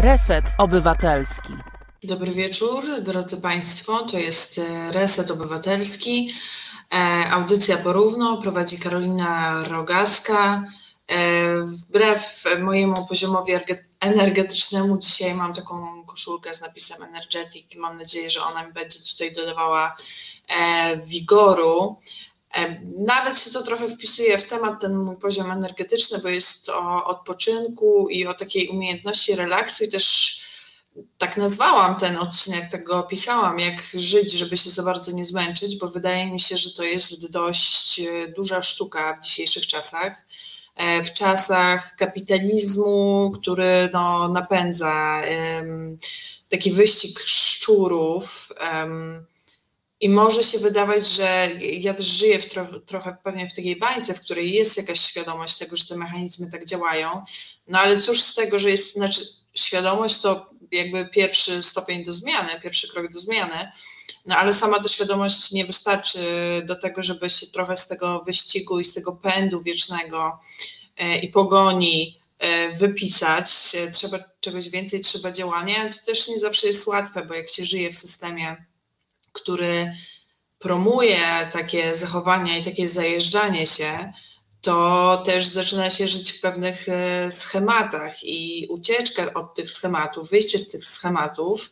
Reset Obywatelski. Dobry wieczór, drodzy Państwo. To jest e, Reset Obywatelski. E, audycja porówno prowadzi Karolina Rogaska. E, wbrew mojemu poziomowi energetycznemu dzisiaj mam taką koszulkę z napisem Energetic i mam nadzieję, że ona mi będzie tutaj dodawała wigoru. Nawet się to trochę wpisuje w temat, ten mój poziom energetyczny, bo jest o odpoczynku i o takiej umiejętności relaksu i też tak nazwałam ten odcinek, tak go opisałam, jak żyć, żeby się za bardzo nie zmęczyć, bo wydaje mi się, że to jest dość e, duża sztuka w dzisiejszych czasach. E, w czasach kapitalizmu, który no, napędza um, taki wyścig szczurów. Um, i może się wydawać, że ja też żyję w tro, trochę pewnie w takiej bańce, w której jest jakaś świadomość tego, że te mechanizmy tak działają. No ale cóż z tego, że jest, znaczy świadomość to jakby pierwszy stopień do zmiany, pierwszy krok do zmiany, no ale sama ta świadomość nie wystarczy do tego, żeby się trochę z tego wyścigu i z tego pędu wiecznego e, i pogoni e, wypisać. Trzeba czegoś więcej, trzeba działania. To też nie zawsze jest łatwe, bo jak się żyje w systemie który promuje takie zachowania i takie zajeżdżanie się, to też zaczyna się żyć w pewnych e, schematach i ucieczka od tych schematów, wyjście z tych schematów,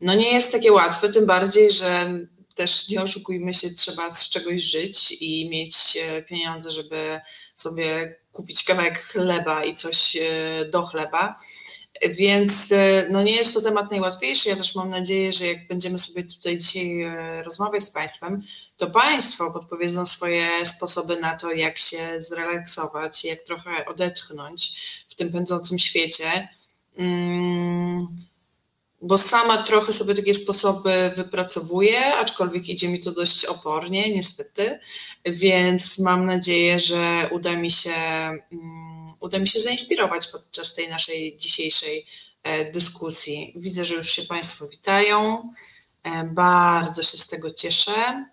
no nie jest takie łatwe, tym bardziej, że też nie oszukujmy się, trzeba z czegoś żyć i mieć e, pieniądze, żeby sobie kupić kawałek chleba i coś e, do chleba. Więc e, no nie jest to temat najłatwiejszy. Ja też mam nadzieję, że jak będziemy sobie tutaj dzisiaj e, rozmawiać z Państwem, to Państwo podpowiedzą swoje sposoby na to, jak się zrelaksować, jak trochę odetchnąć w tym pędzącym świecie. Mm, bo sama trochę sobie takie sposoby wypracowuję, aczkolwiek idzie mi to dość opornie, niestety, więc mam nadzieję, że uda mi się. Uda mi się zainspirować podczas tej naszej dzisiejszej e, dyskusji. Widzę, że już się Państwo witają. E, bardzo się z tego cieszę.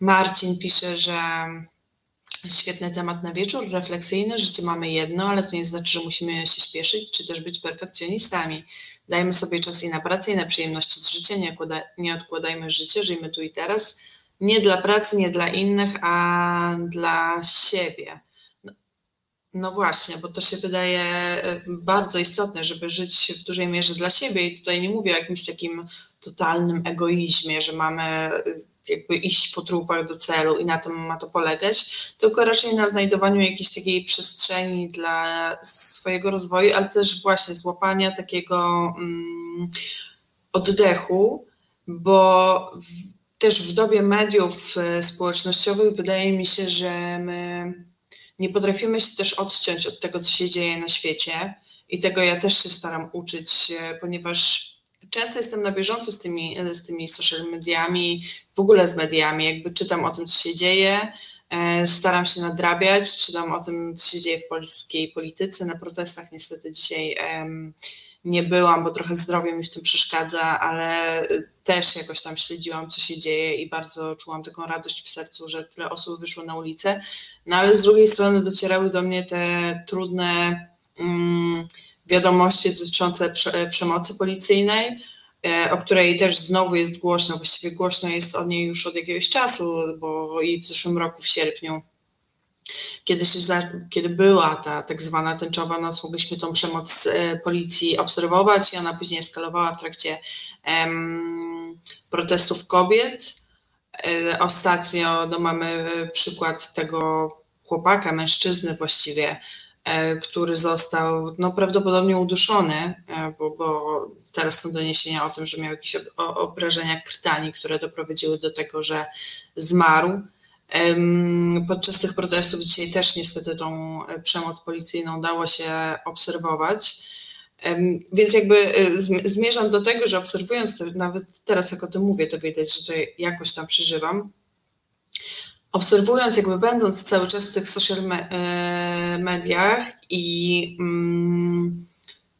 Marcin pisze, że świetny temat na wieczór, refleksyjny, życie mamy jedno, ale to nie znaczy, że musimy się śpieszyć, czy też być perfekcjonistami. Dajmy sobie czas i na pracę, i na przyjemności z życia, nie odkładajmy życia, żyjmy tu i teraz nie dla pracy, nie dla innych, a dla siebie. No, no właśnie, bo to się wydaje e, bardzo istotne, żeby żyć w dużej mierze dla siebie i tutaj nie mówię o jakimś takim totalnym egoizmie, że mamy e, jakby iść po trupach do celu i na tym ma to polegać, tylko raczej na znajdowaniu jakiejś takiej przestrzeni dla swojego rozwoju, ale też właśnie złapania takiego mm, oddechu, bo też w dobie mediów e, społecznościowych wydaje mi się, że my nie potrafimy się też odciąć od tego, co się dzieje na świecie. I tego ja też się staram uczyć, ponieważ często jestem na bieżąco z tymi, z tymi social mediami, w ogóle z mediami, jakby czytam o tym, co się dzieje, e, staram się nadrabiać, czytam o tym, co się dzieje w polskiej polityce. Na protestach niestety dzisiaj nie byłam, bo trochę zdrowie mi w tym przeszkadza, ale też jakoś tam śledziłam, co się dzieje i bardzo czułam taką radość w sercu, że tyle osób wyszło na ulicę. No ale z drugiej strony docierały do mnie te trudne mm, wiadomości dotyczące prze, przemocy policyjnej, e, o której też znowu jest głośno, właściwie głośno jest o niej już od jakiegoś czasu, bo i w zeszłym roku w sierpniu kiedy, się za, kiedy była ta tak zwana tęczowa noc, mogliśmy tą przemoc e, policji obserwować i ona później eskalowała w trakcie em, protestów kobiet. E, ostatnio no, mamy przykład tego chłopaka, mężczyzny właściwie, e, który został no, prawdopodobnie uduszony, bo, bo teraz są doniesienia o tym, że miał jakieś obrażenia krtani, które doprowadziły do tego, że zmarł. Podczas tych protestów dzisiaj też niestety tą e, przemoc policyjną dało się obserwować. Więc jakby e, zmierzam do tego, że obserwując to, nawet teraz jak o tym mówię, to widać, że to jakoś tam przeżywam. Obserwując, jakby będąc cały czas w tych social e, mediach i mm,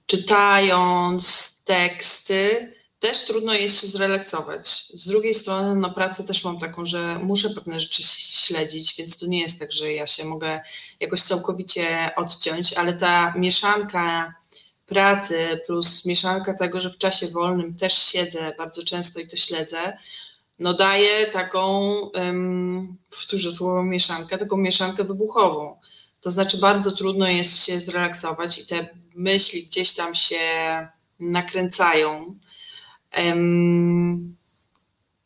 czytając teksty, też trudno jest się zrelaksować. Z drugiej strony, no pracę też mam taką, że muszę pewne rzeczy śledzić, więc to nie jest tak, że ja się mogę jakoś całkowicie odciąć, ale ta mieszanka pracy plus mieszanka tego, że w czasie wolnym też siedzę bardzo często i to śledzę, no daje taką, um, powtórzę słowo mieszankę, taką mieszankę wybuchową. To znaczy bardzo trudno jest się zrelaksować i te myśli gdzieś tam się nakręcają.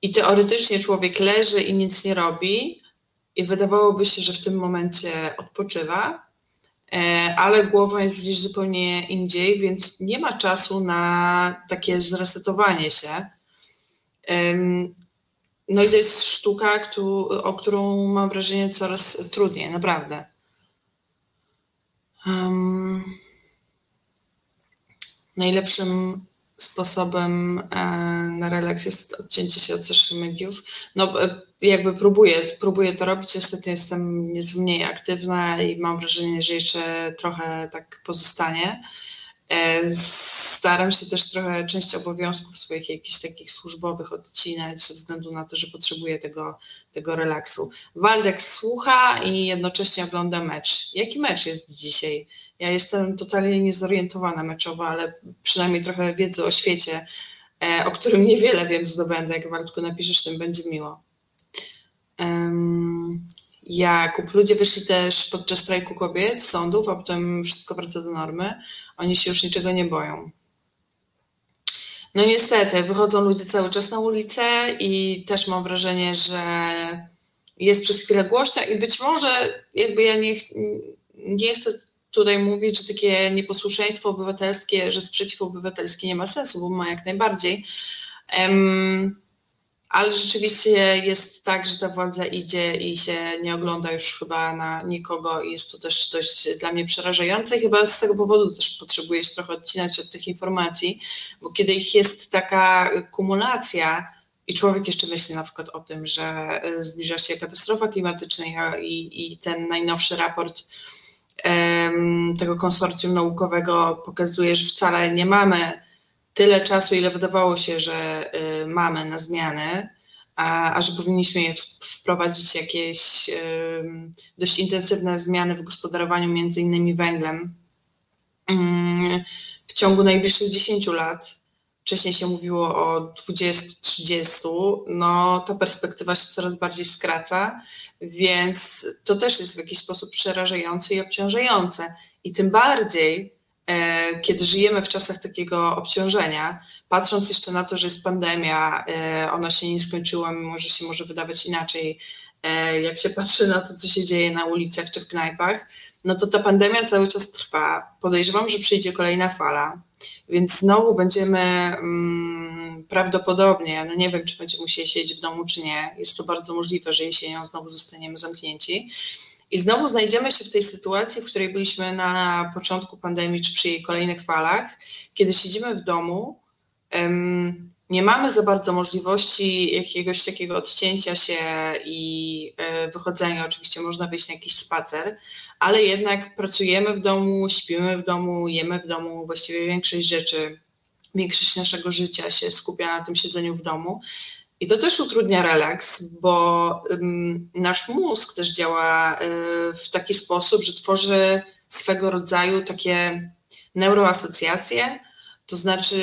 I teoretycznie człowiek leży i nic nie robi, i wydawałoby się, że w tym momencie odpoczywa, e, ale głowa jest gdzieś zupełnie indziej, więc nie ma czasu na takie zresetowanie się. No i to jest sztuka, o którą mam wrażenie coraz trudniej, naprawdę. Um, najlepszym sposobem e, na relaks jest odcięcie się od social mediów. No e, jakby próbuję, próbuję to robić, ostatnio jestem nieco mniej aktywna i mam wrażenie, że jeszcze trochę tak pozostanie. E, staram się też trochę część obowiązków swoich jakichś takich służbowych odcinać ze względu na to, że potrzebuję tego, tego relaksu. Waldek słucha i jednocześnie ogląda mecz. Jaki mecz jest dzisiaj? Ja jestem totalnie niezorientowana meczowo, ale przynajmniej trochę wiedzy o świecie, e, o którym niewiele wiem, zdobędę. Jak Waldku napiszesz, tym będzie miło. Um, Jakub, ludzie wyszli też podczas strajku kobiet, sądów, a potem wszystko wraca do normy. Oni się już niczego nie boją. No niestety, wychodzą ludzie cały czas na ulicę i też mam wrażenie, że jest przez chwilę głośno i być może jakby ja nie, nie chcę tutaj mówić, że takie nieposłuszeństwo obywatelskie, że sprzeciw obywatelski nie ma sensu, bo ma jak najbardziej. Um, ale rzeczywiście jest tak, że ta władza idzie i się nie ogląda już chyba na nikogo i jest to też dość dla mnie przerażające i chyba z tego powodu też potrzebuję się trochę odcinać od tych informacji, bo kiedy ich jest taka kumulacja i człowiek jeszcze myśli na przykład o tym, że e, zbliża się katastrofa klimatyczna i, i ten najnowszy raport tego konsorcjum naukowego pokazuje, że wcale nie mamy tyle czasu, ile wydawało się, że y, mamy na zmiany, a, a że powinniśmy wprowadzić jakieś dość intensywne zmiany w gospodarowaniu między innymi węglem mm, w ciągu najbliższych 10 lat. Wcześniej się mówiło o 20-30, no ta perspektywa się coraz bardziej skraca, więc to też jest w jakiś sposób przerażające i obciążające. I tym bardziej E, kiedy żyjemy w czasach takiego obciążenia, patrząc jeszcze na to, że jest pandemia, e, ona się nie skończyła, mimo że się może wydawać inaczej, e, jak się patrzy na to, co się dzieje na ulicach czy w knajpach, no to ta pandemia cały czas trwa. Podejrzewam, że przyjdzie kolejna fala, więc znowu będziemy mm, prawdopodobnie, no nie wiem, czy będziemy musieli siedzieć w domu, czy nie. Jest to bardzo możliwe, że jesienią znowu zostaniemy zamknięci. I znowu znajdziemy się w tej sytuacji, w której byliśmy na początku pandemii, czy przy jej kolejnych falach, kiedy siedzimy w domu, nie mamy za bardzo możliwości jakiegoś takiego odcięcia się i e, wychodzenia. Oczywiście można wyjść na jakiś spacer, ale jednak pracujemy w domu, śpimy w domu, jemy w domu, właściwie większość rzeczy, większość naszego życia się skupia na tym siedzeniu w domu. I to też utrudnia relaks, bo nasz mózg też działa y, w taki sposób, że tworzy swego rodzaju takie neuroasocjacje, to znaczy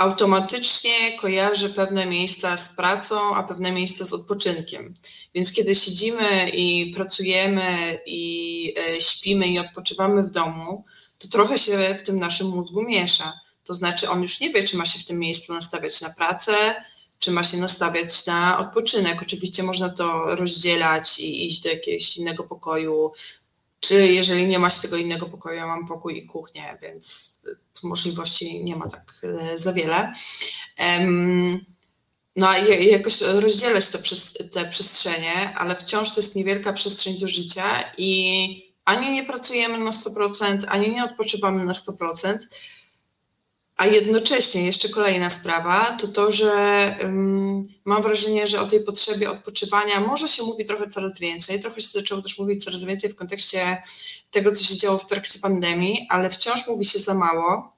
automatycznie kojarzy pewne miejsca z pracą, a pewne miejsca z odpoczynkiem. Więc kiedy siedzimy i pracujemy i e, śpimy i odpoczywamy w domu, to trochę się w tym naszym mózgu miesza. To znaczy on już nie wie, czy ma się w tym miejscu nastawiać na pracę, czy ma się nastawiać na odpoczynek. Oczywiście można to rozdzielać i iść do jakiegoś innego pokoju, czy jeżeli nie masz tego innego pokoju, ja mam pokój i kuchnię, więc możliwości nie ma tak e, za wiele. No a jakoś rozdzielać przez te przestrzenie, ale wciąż to jest niewielka przestrzeń do życia i ani nie pracujemy na 100%, ani nie odpoczywamy na 100%, a jednocześnie jeszcze kolejna sprawa to to, że um, mam wrażenie, że o tej potrzebie odpoczywania może się mówi trochę coraz więcej. Trochę się zaczęło też mówić coraz więcej w kontekście tego, co się działo w trakcie pandemii, ale wciąż mówi się za mało.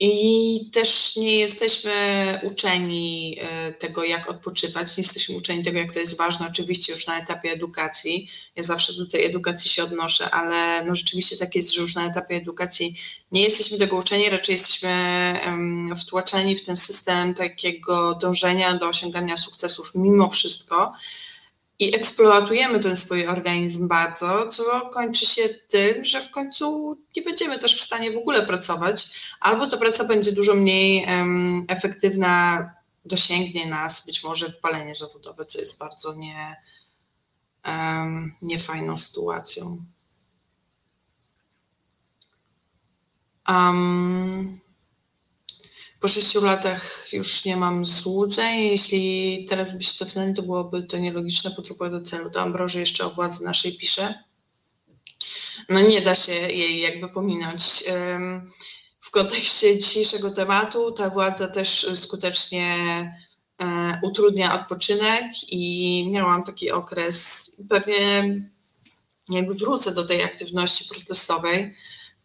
I też nie jesteśmy uczeni e, tego, jak odpoczywać, nie jesteśmy uczeni tego, jak to jest ważne, oczywiście już na etapie edukacji. Ja zawsze do tej edukacji się odnoszę, ale no rzeczywiście tak jest, że już na etapie edukacji nie jesteśmy tego uczeni, raczej jesteśmy wtłaczani w ten system takiego dążenia do osiągania sukcesów mimo wszystko i eksploatujemy ten swój organizm bardzo, co kończy się tym, że w końcu nie będziemy też w stanie w ogóle pracować, albo ta praca będzie dużo mniej um, efektywna, dosięgnie nas być może wpalenie zawodowe, co jest bardzo nie, um, niefajną sytuacją. Um, po sześciu latach już nie mam złudzeń. Jeśli teraz byś cofnęli, to byłoby to nielogiczne po do celu. To Ambroży jeszcze o władzy naszej pisze. No nie da się jej jakby pominąć. W kontekście dzisiejszego tematu ta władza też skutecznie e, utrudnia odpoczynek i miałam taki okres, pewnie jakby wrócę do tej aktywności protestowej,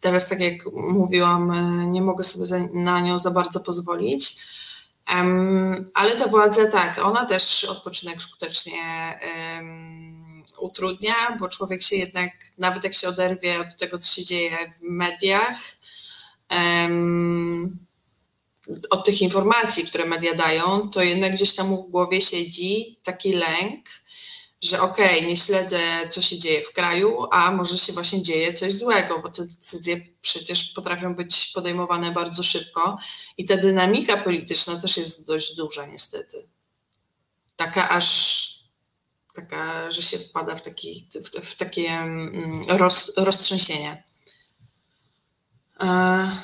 Teraz, tak jak mówiłam, e, nie mogę sobie na nią za bardzo pozwolić. Ale ta władza, tak, ona też odpoczynek skutecznie utrudnia, bo człowiek się jednak, nawet jak się oderwie od tego, co się dzieje w mediach, od tych informacji, które media dają, to jednak gdzieś tam w głowie siedzi taki lęk, że okej, okay, nie śledzę, co się dzieje w kraju, a może się właśnie dzieje coś złego, bo te decyzje przecież potrafią być podejmowane bardzo szybko i ta dynamika polityczna też jest dość duża niestety. Taka aż taka, że się wpada w, taki, w, w takie mm, roz, roztrzęsienie. E,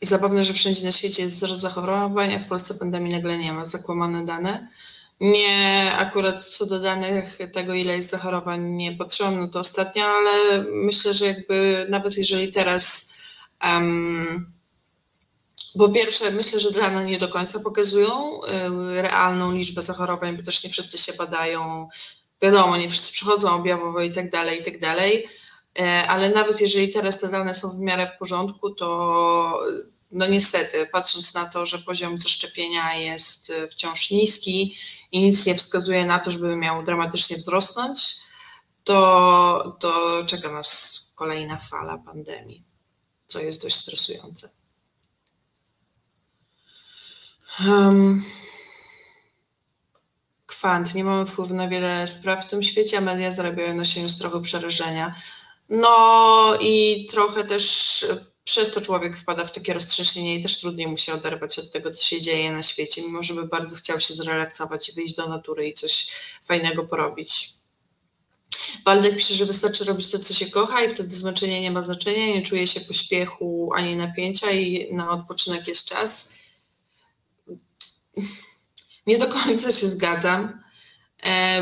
I zabawne, że wszędzie na świecie jest wzrost zachorowań, a w Polsce pandemii nagle nie ma. Zakłamane dane. Nie akurat co do danych tego, ile jest zachorowań, nie patrzyłam na to ostatnio, ale myślę, że jakby nawet jeżeli teraz, um, po pierwsze, myślę, że dane nie do końca pokazują y, realną liczbę zachorowań, bo też nie wszyscy się badają. Wiadomo, nie wszyscy przychodzą objawowo i tak dalej, i tak dalej. E, ale nawet jeżeli teraz te dane są w miarę w porządku, to no niestety, patrząc na to, że poziom zaszczepienia jest y, wciąż niski i nic nie wskazuje na to, żeby miał dramatycznie wzrosnąć, to, to czeka nas kolejna fala pandemii, co jest dość stresujące. Um, kwant. Nie mamy wpływu na wiele spraw w tym świecie, a media zarabiają na siebie trochę przerażenia. No i trochę też przez to człowiek wpada w takie roztrzęsienie i też trudniej mu się oderwać od tego, co się dzieje na świecie, mimo że by bardzo chciał się zrelaksować i wyjść do natury i coś fajnego porobić. Waldek pisze, że wystarczy robić to, co się kocha i wtedy zmęczenie nie ma znaczenia, nie czuje się pośpiechu ani napięcia i na odpoczynek jest czas. Nie do końca się zgadzam.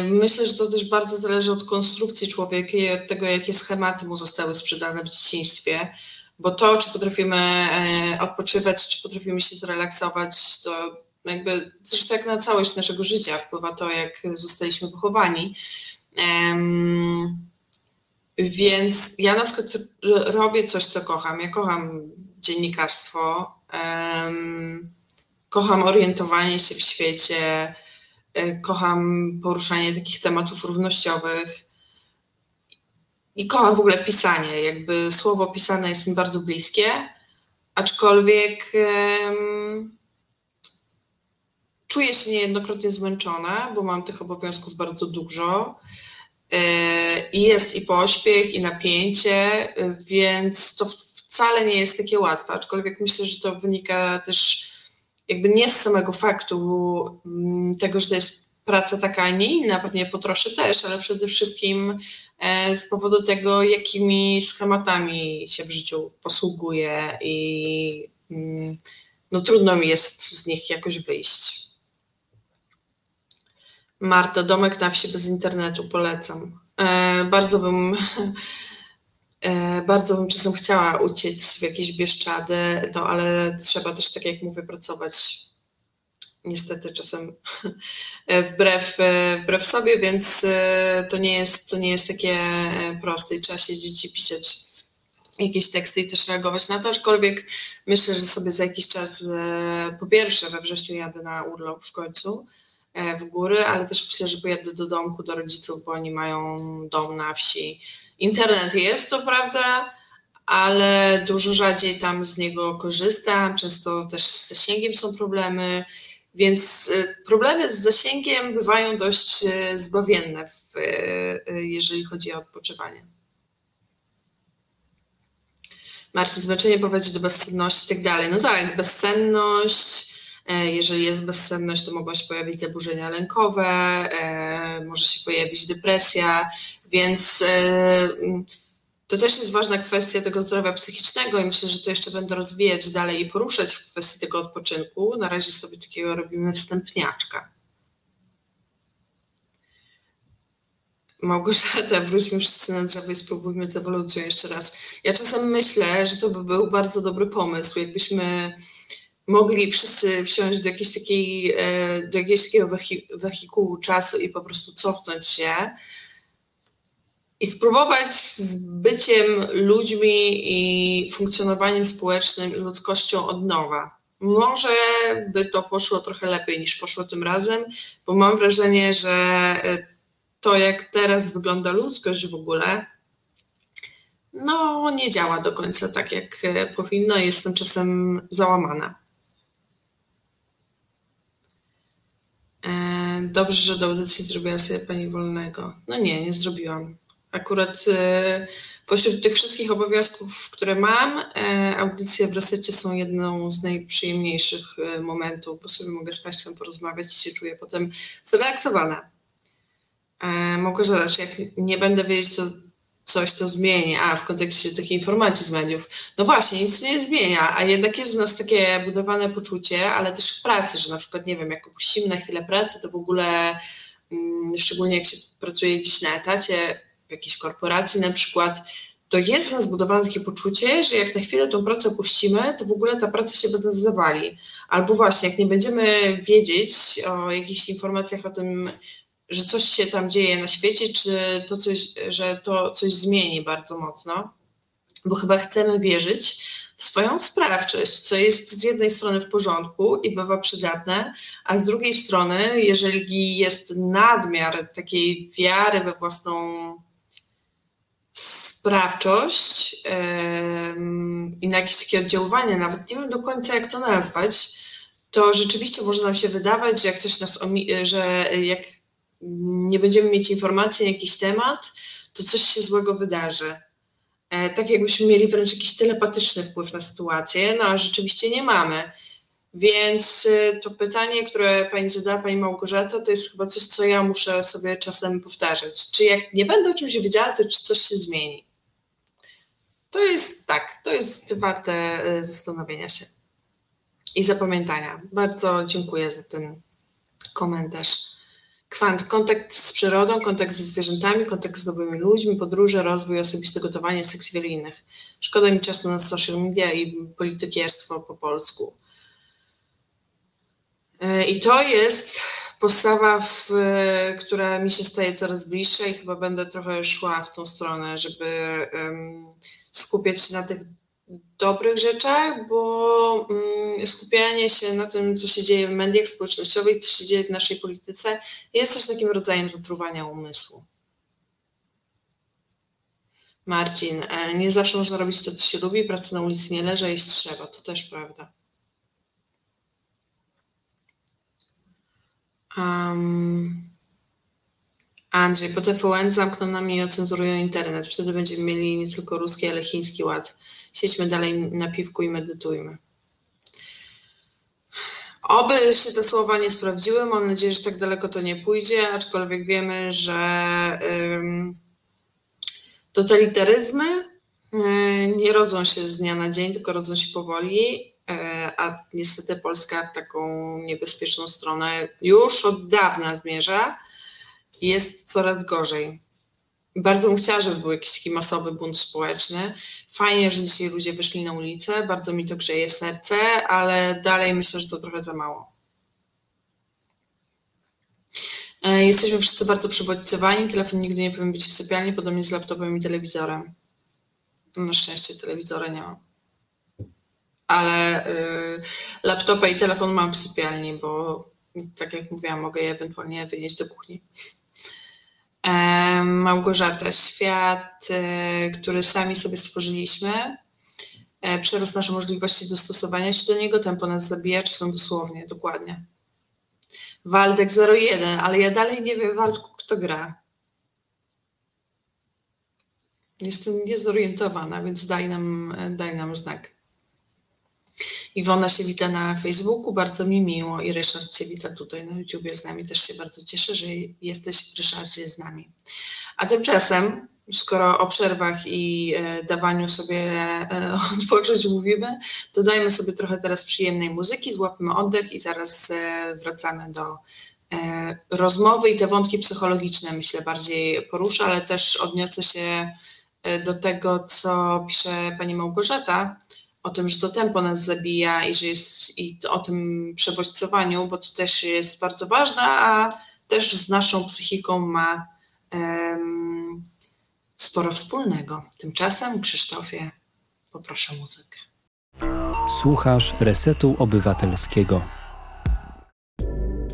Myślę, że to też bardzo zależy od konstrukcji człowieka i od tego, jakie schematy mu zostały sprzedane w dzieciństwie bo to, czy potrafimy e, odpoczywać, czy potrafimy się zrelaksować, to jakby zresztą jak na całość naszego życia wpływa to, jak zostaliśmy wychowani. Więc ja na przykład robię coś, co kocham. Ja kocham dziennikarstwo, kocham orientowanie się w świecie, e, kocham poruszanie takich tematów równościowych i kocham w ogóle pisanie. Jakby słowo pisane jest mi bardzo bliskie, aczkolwiek um, czuję się niejednokrotnie zmęczona, bo mam tych obowiązków bardzo dużo. E, I jest i pośpiech, i napięcie, więc to wcale nie jest takie łatwe, aczkolwiek myślę, że to wynika też jakby nie z samego faktu mm, tego, że to jest praca taka, a nie inna, pewnie potroszę też, ale przede wszystkim z powodu tego, jakimi schematami się w życiu posługuję i mm, no trudno mi jest z nich jakoś wyjść. Marta, domek na wsi bez internetu, polecam. E, bardzo bym e, bardzo bym czasem chciała uciec w jakieś Bieszczady, no ale trzeba też, tak jak mówię, pracować niestety czasem wbrew, wbrew sobie, więc e, to nie jest, to nie jest takie e, proste i trzeba siedzieć i pisać jakieś teksty i też reagować na to, aczkolwiek myślę, że sobie za jakiś czas, e, po pierwsze we wrześniu jadę na urlop w końcu w góry, ale też myślę, że pojadę do domku, do rodziców, bo oni mają dom na wsi. Internet jest, to prawda, ale dużo rzadziej tam z niego korzystam, często też z zasięgiem są problemy, więc e, problemy z zasięgiem bywają dość zbawienne, jeżeli chodzi o odpoczywanie. Marcin, znaczenie prowadzi do bezsenności i tak dalej. No tak, bezsenność, e, jeżeli jest bezsenność, to mogą się pojawić zaburzenia lękowe, e, może się pojawić depresja, więc e, to też jest ważna kwestia tego zdrowia psychicznego i myślę, że to jeszcze będę rozwijać dalej i poruszać w kwestii tego odpoczynku. Na razie sobie takiego robimy wstępniaczka. Małgorzata, wróćmy wszyscy na drzewo i spróbujmy z ewolucją jeszcze raz. Ja czasem myślę, że to by był bardzo dobry pomysł, jakbyśmy mogli wszyscy wsiąść do jakiejś takiej, e, do jakiegoś takiego wehikułu czasu i po prostu cofnąć się i spróbować z byciem ludźmi i funkcjonowaniem społecznym i ludzkością od nowa. Może by to poszło trochę lepiej niż poszło tym razem, bo mam wrażenie, że e, to, jak teraz wygląda ludzkość w ogóle, no nie działa do końca tak, jak e, powinno. Jestem czasem załamana. E, dobrze, że do audycji zrobiła sobie Pani wolnego. No nie, nie zrobiłam. Akurat e, pośród tych wszystkich obowiązków, które mam, audycje w resecie są jedną z najprzyjemniejszych momentów, bo sobie mogę z Państwem porozmawiać i się czuję potem zrelaksowana. E, mogę zadać, jak nie będę wiedzieć, co coś to zmieni, a w kontekście takich informacji z mediów, no właśnie, nic nie zmienia, a jednak jest w nas takie budowane poczucie, ale też w pracy, że na przykład, nie wiem, jak opuścimy na chwilę pracę, to w ogóle, mm, szczególnie jak się pracuje gdzieś na etacie, w jakiejś korporacji na przykład, to jest w nas zbudowane takie poczucie, że jak na chwilę tą pracę opuścimy, to w ogóle ta praca się bez nas zawali. Albo właśnie, jak nie będziemy wiedzieć o jakichś informacjach o tym, że coś się tam dzieje na świecie, czy to coś, że to coś zmieni bardzo mocno, bo chyba chcemy wierzyć w swoją sprawczość, co jest z jednej strony w porządku i bywa przydatne, a z drugiej strony, jeżeli jest nadmiar takiej wiary we własną sprawczość i na jakieś takie oddziaływanie, nawet nie wiem do końca jak to nazwać, to rzeczywiście może nam się wydawać, że jak coś nas że jak nie będziemy mieć informacji na jakiś temat, to coś się złego wydarzy. E, tak jakbyśmy mieli wręcz jakiś telepatyczny wpływ na sytuację, no a rzeczywiście nie mamy. Więc y, to pytanie, które Pani zadała, Pani Małgorzato, to jest chyba coś, co ja muszę sobie czasem powtarzać. Czy jak nie będę o czymś wiedziała, to czy coś się zmieni? To jest tak, to jest warte y, zastanowienia się i zapamiętania. Bardzo dziękuję za ten komentarz. Kwant, kontakt z przyrodą, kontakt ze zwierzętami, kontakt z nowymi ludźmi, podróże, rozwój, osobiste gotowanie, seks wiele innych. Szkoda mi czasu na social media i politykierstwo po polsku. E, I to jest postawa, w, która mi się staje coraz bliższa i chyba będę trochę szła w tą stronę, żeby um, skupiać się na tych dobrych rzeczach, bo mm, skupianie się na tym, co się dzieje w mediach społecznościowych, co się dzieje w naszej polityce, jest też takim rodzajem zatruwania umysłu. Marcin, e, nie zawsze można robić to, co się lubi, praca na ulicy nie leży, jeść trzeba, to też prawda. Um, Andrzej, po TVN zamkną nam i ocenzurują internet. Wtedy będziemy mieli nie tylko ruski, ale chiński ład siedźmy dalej na piwku i medytujmy. Oby się te słowa nie sprawdziły, mam nadzieję, że tak daleko to nie pójdzie, aczkolwiek wiemy, że ym, totalitaryzmy y, nie rodzą się z dnia na dzień, tylko rodzą się powoli, y, a niestety Polska w taką niebezpieczną stronę już od dawna zmierza jest coraz gorzej. Bardzo bym chciała, żeby był jakiś taki masowy bunt społeczny. Fajnie, że dzisiaj ludzie wyszli na ulicę, bardzo mi to grzeje serce, ale dalej myślę, że to trochę za mało. E, jesteśmy wszyscy bardzo przebodźcowani, telefon nigdy nie powinien być w sypialni, podobnie z laptopem i telewizorem. Na szczęście telewizora nie mam. Ale y, laptopa i telefon mam w sypialni, bo tak jak mówiłam, mogę je ewentualnie wynieść do kuchni. Małgorzata, świat, e, który sami sobie stworzyliśmy, e, przerósł nasze możliwości dostosowania się do niego, tempo nas zabija, czy są dosłownie, dokładnie. Waldek 01, ale ja dalej nie wiem, Waldku, kto gra. Jestem niezorientowana, więc daj nam, daj nam znak. Iwona się wita na Facebooku, bardzo mi miło i Ryszard się wita tutaj na YouTubie z nami. Też się bardzo cieszę, że jesteś Ryszardzie z nami. A tymczasem, skoro o przerwach i e, dawaniu sobie e, odpocząć mówimy, dodajmy sobie trochę teraz przyjemnej muzyki, złapmy oddech i zaraz e, wracamy do rozmowy i te wątki psychologiczne myślę bardziej poruszę, ale też odniosę się do tego, co pisze pani Małgorzata, o tym, że to tempo nas zabija i że jest i o tym przebodźcowaniu, bo to też jest bardzo ważne, a też z naszą psychiką ma um, sporo wspólnego. Tymczasem, Krzysztofie, poproszę muzykę. Słuchasz Resetu Obywatelskiego.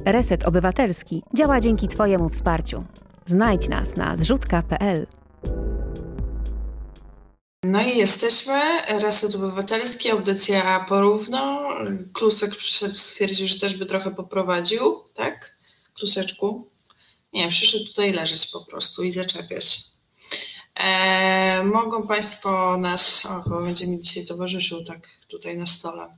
Reset Obywatelski działa dzięki Twojemu wsparciu. Znajdź nas na zrzutka.pl. No i jesteśmy. Reset Obywatelski, audycja porówno. Klusek przyszedł, stwierdził, że też by trochę poprowadził, tak? Kluseczku? Nie, przyszedł tutaj leżeć po prostu i zaczepiać. E, mogą Państwo nas, o, chyba będzie mi dzisiaj towarzyszył tak tutaj na stole.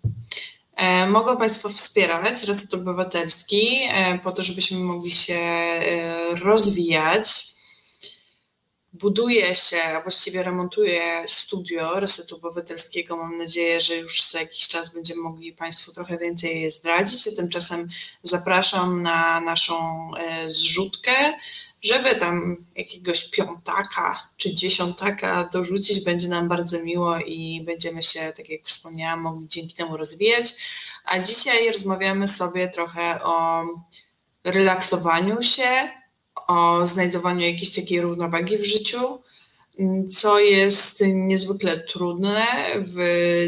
E, mogą Państwo wspierać Reset Obywatelski e, po to, żebyśmy mogli się e, rozwijać buduje się, a właściwie remontuje studio Resetu Obywatelskiego. Mam nadzieję, że już za jakiś czas będziemy mogli Państwu trochę więcej zdradzić. tymczasem zapraszam na naszą e, zrzutkę, żeby tam jakiegoś piątaka czy dziesiątaka dorzucić. Będzie nam bardzo miło i będziemy się, tak jak wspomniałam, mogli dzięki temu rozwijać. A dzisiaj rozmawiamy sobie trochę o relaksowaniu się, o znajdowaniu jakiejś takiej równowagi w życiu, co jest niezwykle trudne w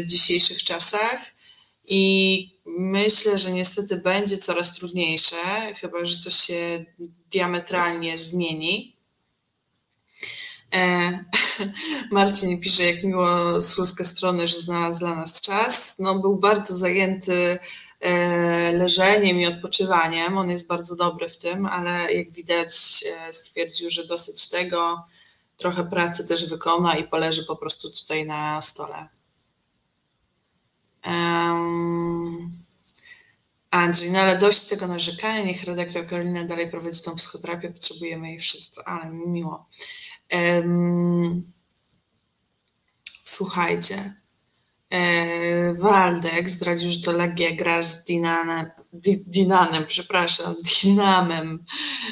dzisiejszych czasach i myślę, że niestety będzie coraz trudniejsze, chyba że coś się diametralnie zmieni. E, Marcin pisze, jak miło z strony, że znalazł dla nas czas. No, był bardzo zajęty leżeniem i odpoczywaniem. On jest bardzo dobry w tym, ale jak widać e, stwierdził, że dosyć tego, trochę pracy też wykona i poleży po prostu tutaj na stole. Um, Andrzej, no ale dość tego narzekania, niech redaktor Karolina dalej prowadzi tą psychoterapię, potrzebujemy jej wszyscy, ale miło. Um, słuchajcie, E, Waldek zdradził, że to Legia gra z Dinanem, Dinanem, przepraszam, Dinamem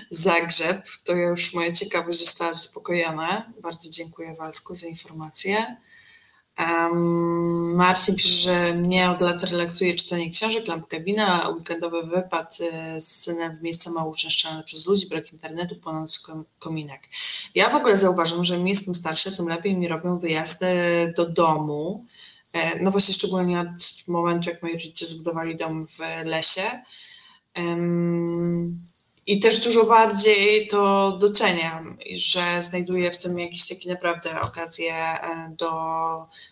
Zagrzeb. To już moja ciekawość została zaspokojona. Bardzo dziękuję Waldku za informację. Um, Marcin pisze, że mnie od lat relaksuje czytanie książek, lampka wina, weekendowy wypad e, z synem w miejsca mało uczęszczane przez ludzi, brak internetu, płonący kominek. Ja w ogóle zauważam, że im jestem starsza, tym lepiej mi robią wyjazdy do domu, E, no właśnie szczególnie od momentu, jak moi rodzice zbudowali dom w lesie. I też dużo bardziej to doceniam, że znajduję w tym jakieś takie naprawdę okazje e, do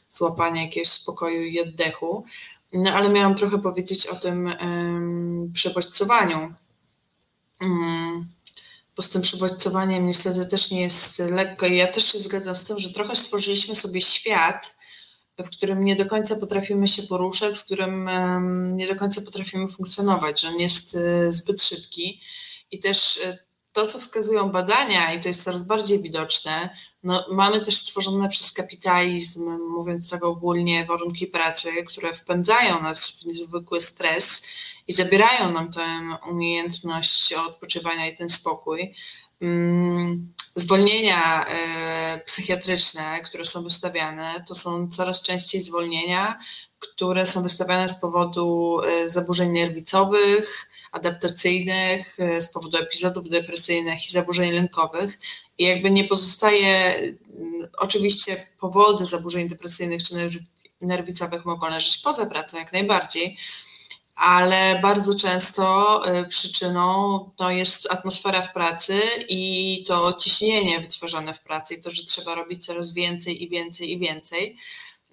złapania jakiegoś spokoju i oddechu. No ale miałam trochę powiedzieć o tym um, przebodźcowaniu. Um, bo z tym przebodźcowaniem niestety też nie jest lekko i ja też się zgadzam z tym, że trochę stworzyliśmy sobie świat, w którym nie do końca potrafimy się poruszać, w którym nie do końca potrafimy funkcjonować, że on jest e, zbyt szybki. I też e, to, co wskazują badania, i to jest coraz bardziej widoczne, no, mamy też stworzone przez kapitalizm, mówiąc tak ogólnie, warunki pracy, które wpędzają nas w niezwykły stres i zabierają nam tę umiejętność odpoczywania i ten spokój. Mm, zwolnienia e, psychiatryczne, które są wystawiane, to są coraz częściej zwolnienia, które są wystawiane z powodu e, zaburzeń nerwicowych adaptacyjnych, e, z powodu epizodów depresyjnych i zaburzeń lękowych. I jakby nie pozostaje, mm, oczywiście powody zaburzeń depresyjnych czy nerwicowych mogą leżeć poza pracą jak najbardziej, ale bardzo często e, przyczyną to jest atmosfera w pracy i to ciśnienie wytwarzane w pracy i to, że trzeba robić coraz więcej i więcej i więcej.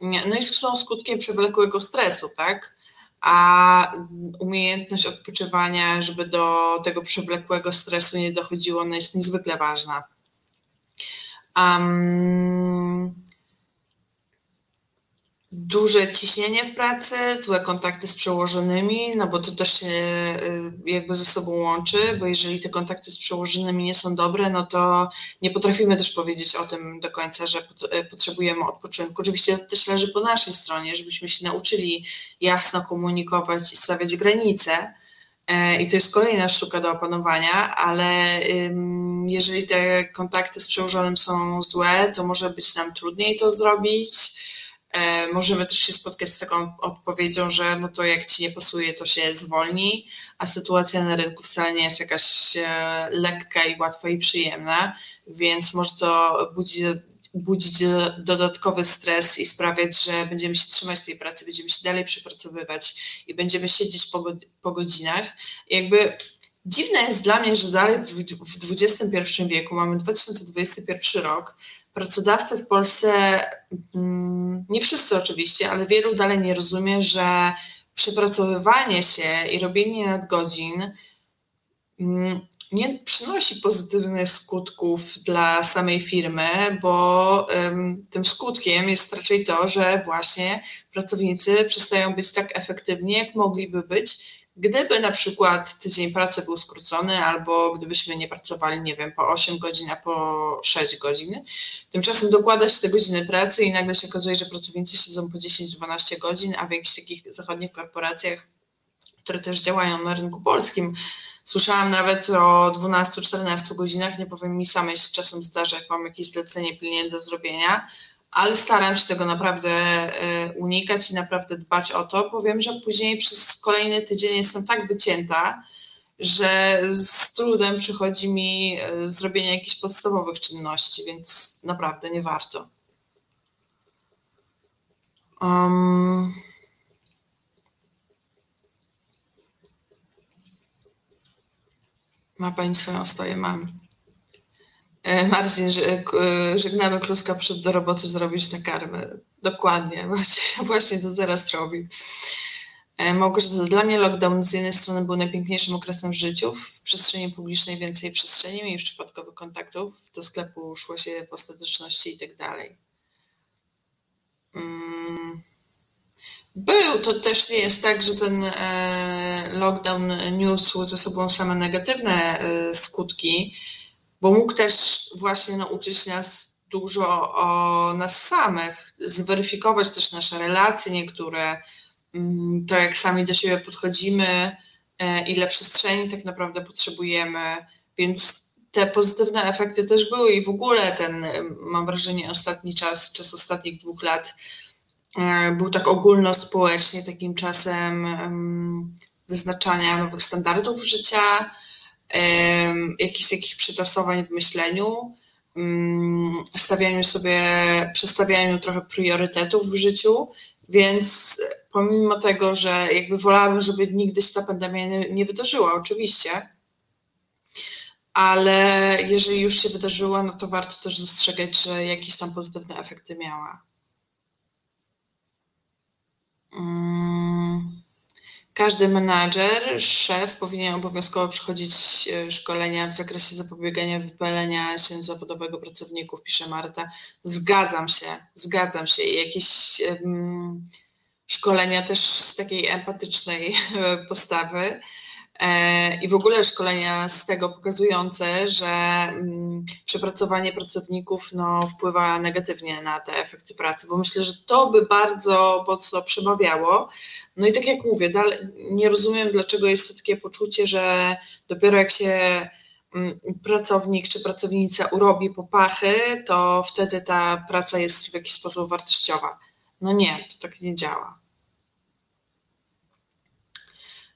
No i są skutkiem przewlekłego stresu, tak? A umiejętność odpoczywania, żeby do tego przewlekłego stresu nie dochodziło, ona jest niezwykle ważna. Um, duże ciśnienie w pracy, złe kontakty z przełożonymi, no bo to też się y, jakby ze sobą łączy, bo jeżeli te kontakty z przełożonymi nie są dobre, no to nie potrafimy też powiedzieć o tym do końca, że y, potrzebujemy odpoczynku. Oczywiście to też leży po naszej stronie, żebyśmy się nauczyli jasno komunikować i stawiać granice. E, I to jest kolejna sztuka do opanowania, ale jeżeli te kontakty z przełożonym są złe, to może być nam trudniej to zrobić możemy też się spotkać z taką odpowiedzią, że no to jak ci nie pasuje, to się zwolni, a sytuacja na rynku wcale nie jest jakaś e, lekka i łatwa i przyjemna, więc może to budzić, budzić dodatkowy stres i sprawiać, że będziemy się trzymać tej pracy, będziemy się dalej przepracowywać i będziemy siedzieć po, po godzinach. Jakby dziwne jest dla mnie, że dalej w XXI wieku, mamy 2021 rok, pracodawcy w Polsce, mm, nie wszyscy oczywiście, ale wielu dalej nie rozumie, że przepracowywanie się i robienie nadgodzin mm, nie przynosi pozytywnych skutków dla samej firmy, bo tym skutkiem jest raczej to, że właśnie pracownicy przestają być tak efektywni, jak mogliby być, Gdyby na przykład tydzień pracy był skrócony, albo gdybyśmy nie pracowali, nie wiem, po 8 godzin, a po 6 godzin, tymczasem dokłada się te godziny pracy i nagle się okazuje, że pracownicy siedzą po 10-12 godzin, a w jakichś takich zachodnich korporacjach, które też działają na rynku polskim, słyszałam nawet o 12-14 godzinach, nie powiem mi samej się czasem zdarza, jak mam jakieś zlecenie pilnie do zrobienia, ale staram się tego naprawdę e, unikać i naprawdę dbać o to. Powiem, że później przez kolejny tydzień jestem tak wycięta, że z trudem przychodzi mi e, zrobienie jakichś podstawowych czynności, więc naprawdę nie warto. Um, ma Pani swoją stoję? Mam. E, Marcin, że, e, żegnamy kluska przed do roboty zrobić na karmę. Dokładnie, właśnie, to teraz robi. E, Małgorzata, dla mnie lockdown z jednej strony był najpiękniejszym okresem w życiu, w przestrzeni publicznej więcej przestrzeni, mniej przypadkowych kontaktów, do sklepu szło się w ostateczności i tak dalej. Mm. Był, to też nie jest tak, że ten lockdown niósł ze sobą same negatywne skutki bo mógł też właśnie nauczyć nas dużo o nas samych, zweryfikować też nasze relacje niektóre, mm, to jak sami do siebie podchodzimy, e, ile przestrzeni tak naprawdę potrzebujemy, więc te pozytywne efekty też były i w ogóle ten, mam wrażenie, ostatni czas, czas ostatnich dwóch lat e, był tak ogólnospołecznie takim czasem wyznaczania nowych standardów życia, jakichś takich przetasowań w myśleniu, mm, stawianiu sobie, przestawianiu trochę priorytetów w życiu, więc pomimo tego, że jakby wolałabym, żeby nigdy się ta pandemia nie, nie wydarzyła, oczywiście, ale jeżeli już się wydarzyła, no to warto też dostrzegać, że jakieś tam pozytywne efekty miała. Mm. Każdy menadżer, szef powinien obowiązkowo przechodzić e, szkolenia w zakresie zapobiegania wypalenia się zawodowego pracowników, pisze Marta. Zgadzam się, zgadzam się. I jakieś um, szkolenia też z takiej empatycznej postawy. E, I w ogóle szkolenia z tego pokazujące, że mm, przepracowanie pracowników no, wpływa negatywnie na te efekty pracy, bo myślę, że to by bardzo mocno przemawiało. No i tak jak mówię, dalej, nie rozumiem, dlaczego jest to takie poczucie, że dopiero jak się mm, pracownik czy pracownica urobi popachy, to wtedy ta praca jest w jakiś sposób wartościowa. No nie, to tak nie działa.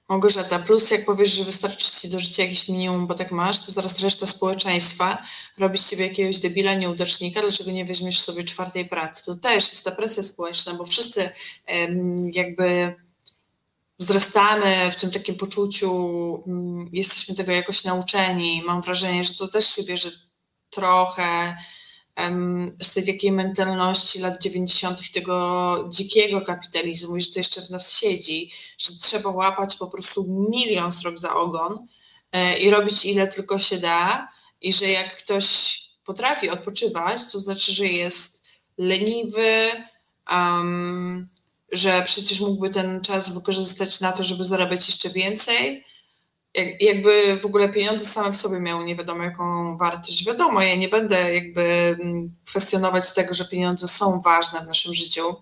Małgorzata, plus jak powiesz, że wystarczy ci do życia jakieś minimum, bo tak masz, to zaraz reszta społeczeństwa robi z ciebie jakiegoś debila, nieudacznika, dlaczego nie weźmiesz sobie czwartej pracy? To też jest ta presja społeczna, bo wszyscy jakby wzrastamy w tym takim poczuciu, mm, jesteśmy tego jakoś nauczeni. Mam wrażenie, że to też się bierze trochę z tej takiej mentalności lat 90. tego dzikiego kapitalizmu i że to jeszcze w nas siedzi, że trzeba łapać po prostu milion srok za ogon e, i robić ile tylko się da i że jak ktoś potrafi odpoczywać, to znaczy, że jest leniwy, um, że przecież mógłby ten czas wykorzystać na to, żeby zarabiać jeszcze więcej. Jak, jakby w ogóle pieniądze same w sobie miały nie wiadomo jaką wartość. Wiadomo, ja nie będę jakby mm, kwestionować tego, że pieniądze są ważne w naszym życiu.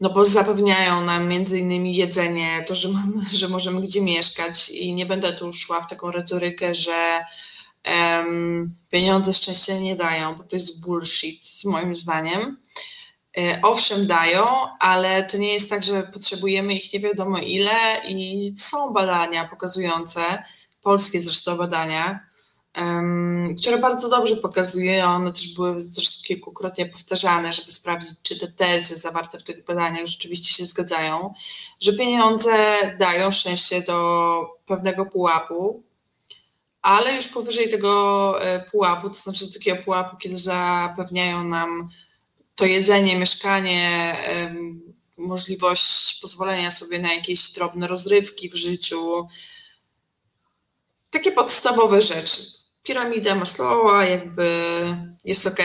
No bo zapewniają nam między innymi jedzenie, to, że, mamy, że możemy gdzie mieszkać i nie będę tu szła w taką retorykę, że pieniądze szczęścia nie dają, bo to jest bullshit moim zdaniem. E, owszem, dają, ale to nie jest tak, że potrzebujemy ich nie wiadomo ile i są badania pokazujące, polskie zresztą badania, um, które bardzo dobrze pokazują, one też były zresztą kilkukrotnie powtarzane, żeby sprawdzić, czy te tezy zawarte w tych badaniach rzeczywiście się zgadzają, że pieniądze dają szczęście do pewnego pułapu, ale już powyżej tego e, pułapu, to znaczy takiego pułapu, kiedy zapewniają nam to jedzenie, mieszkanie, możliwość pozwolenia sobie na jakieś drobne rozrywki w życiu. Takie podstawowe rzeczy. Piramida Maslowa jakby jest ok,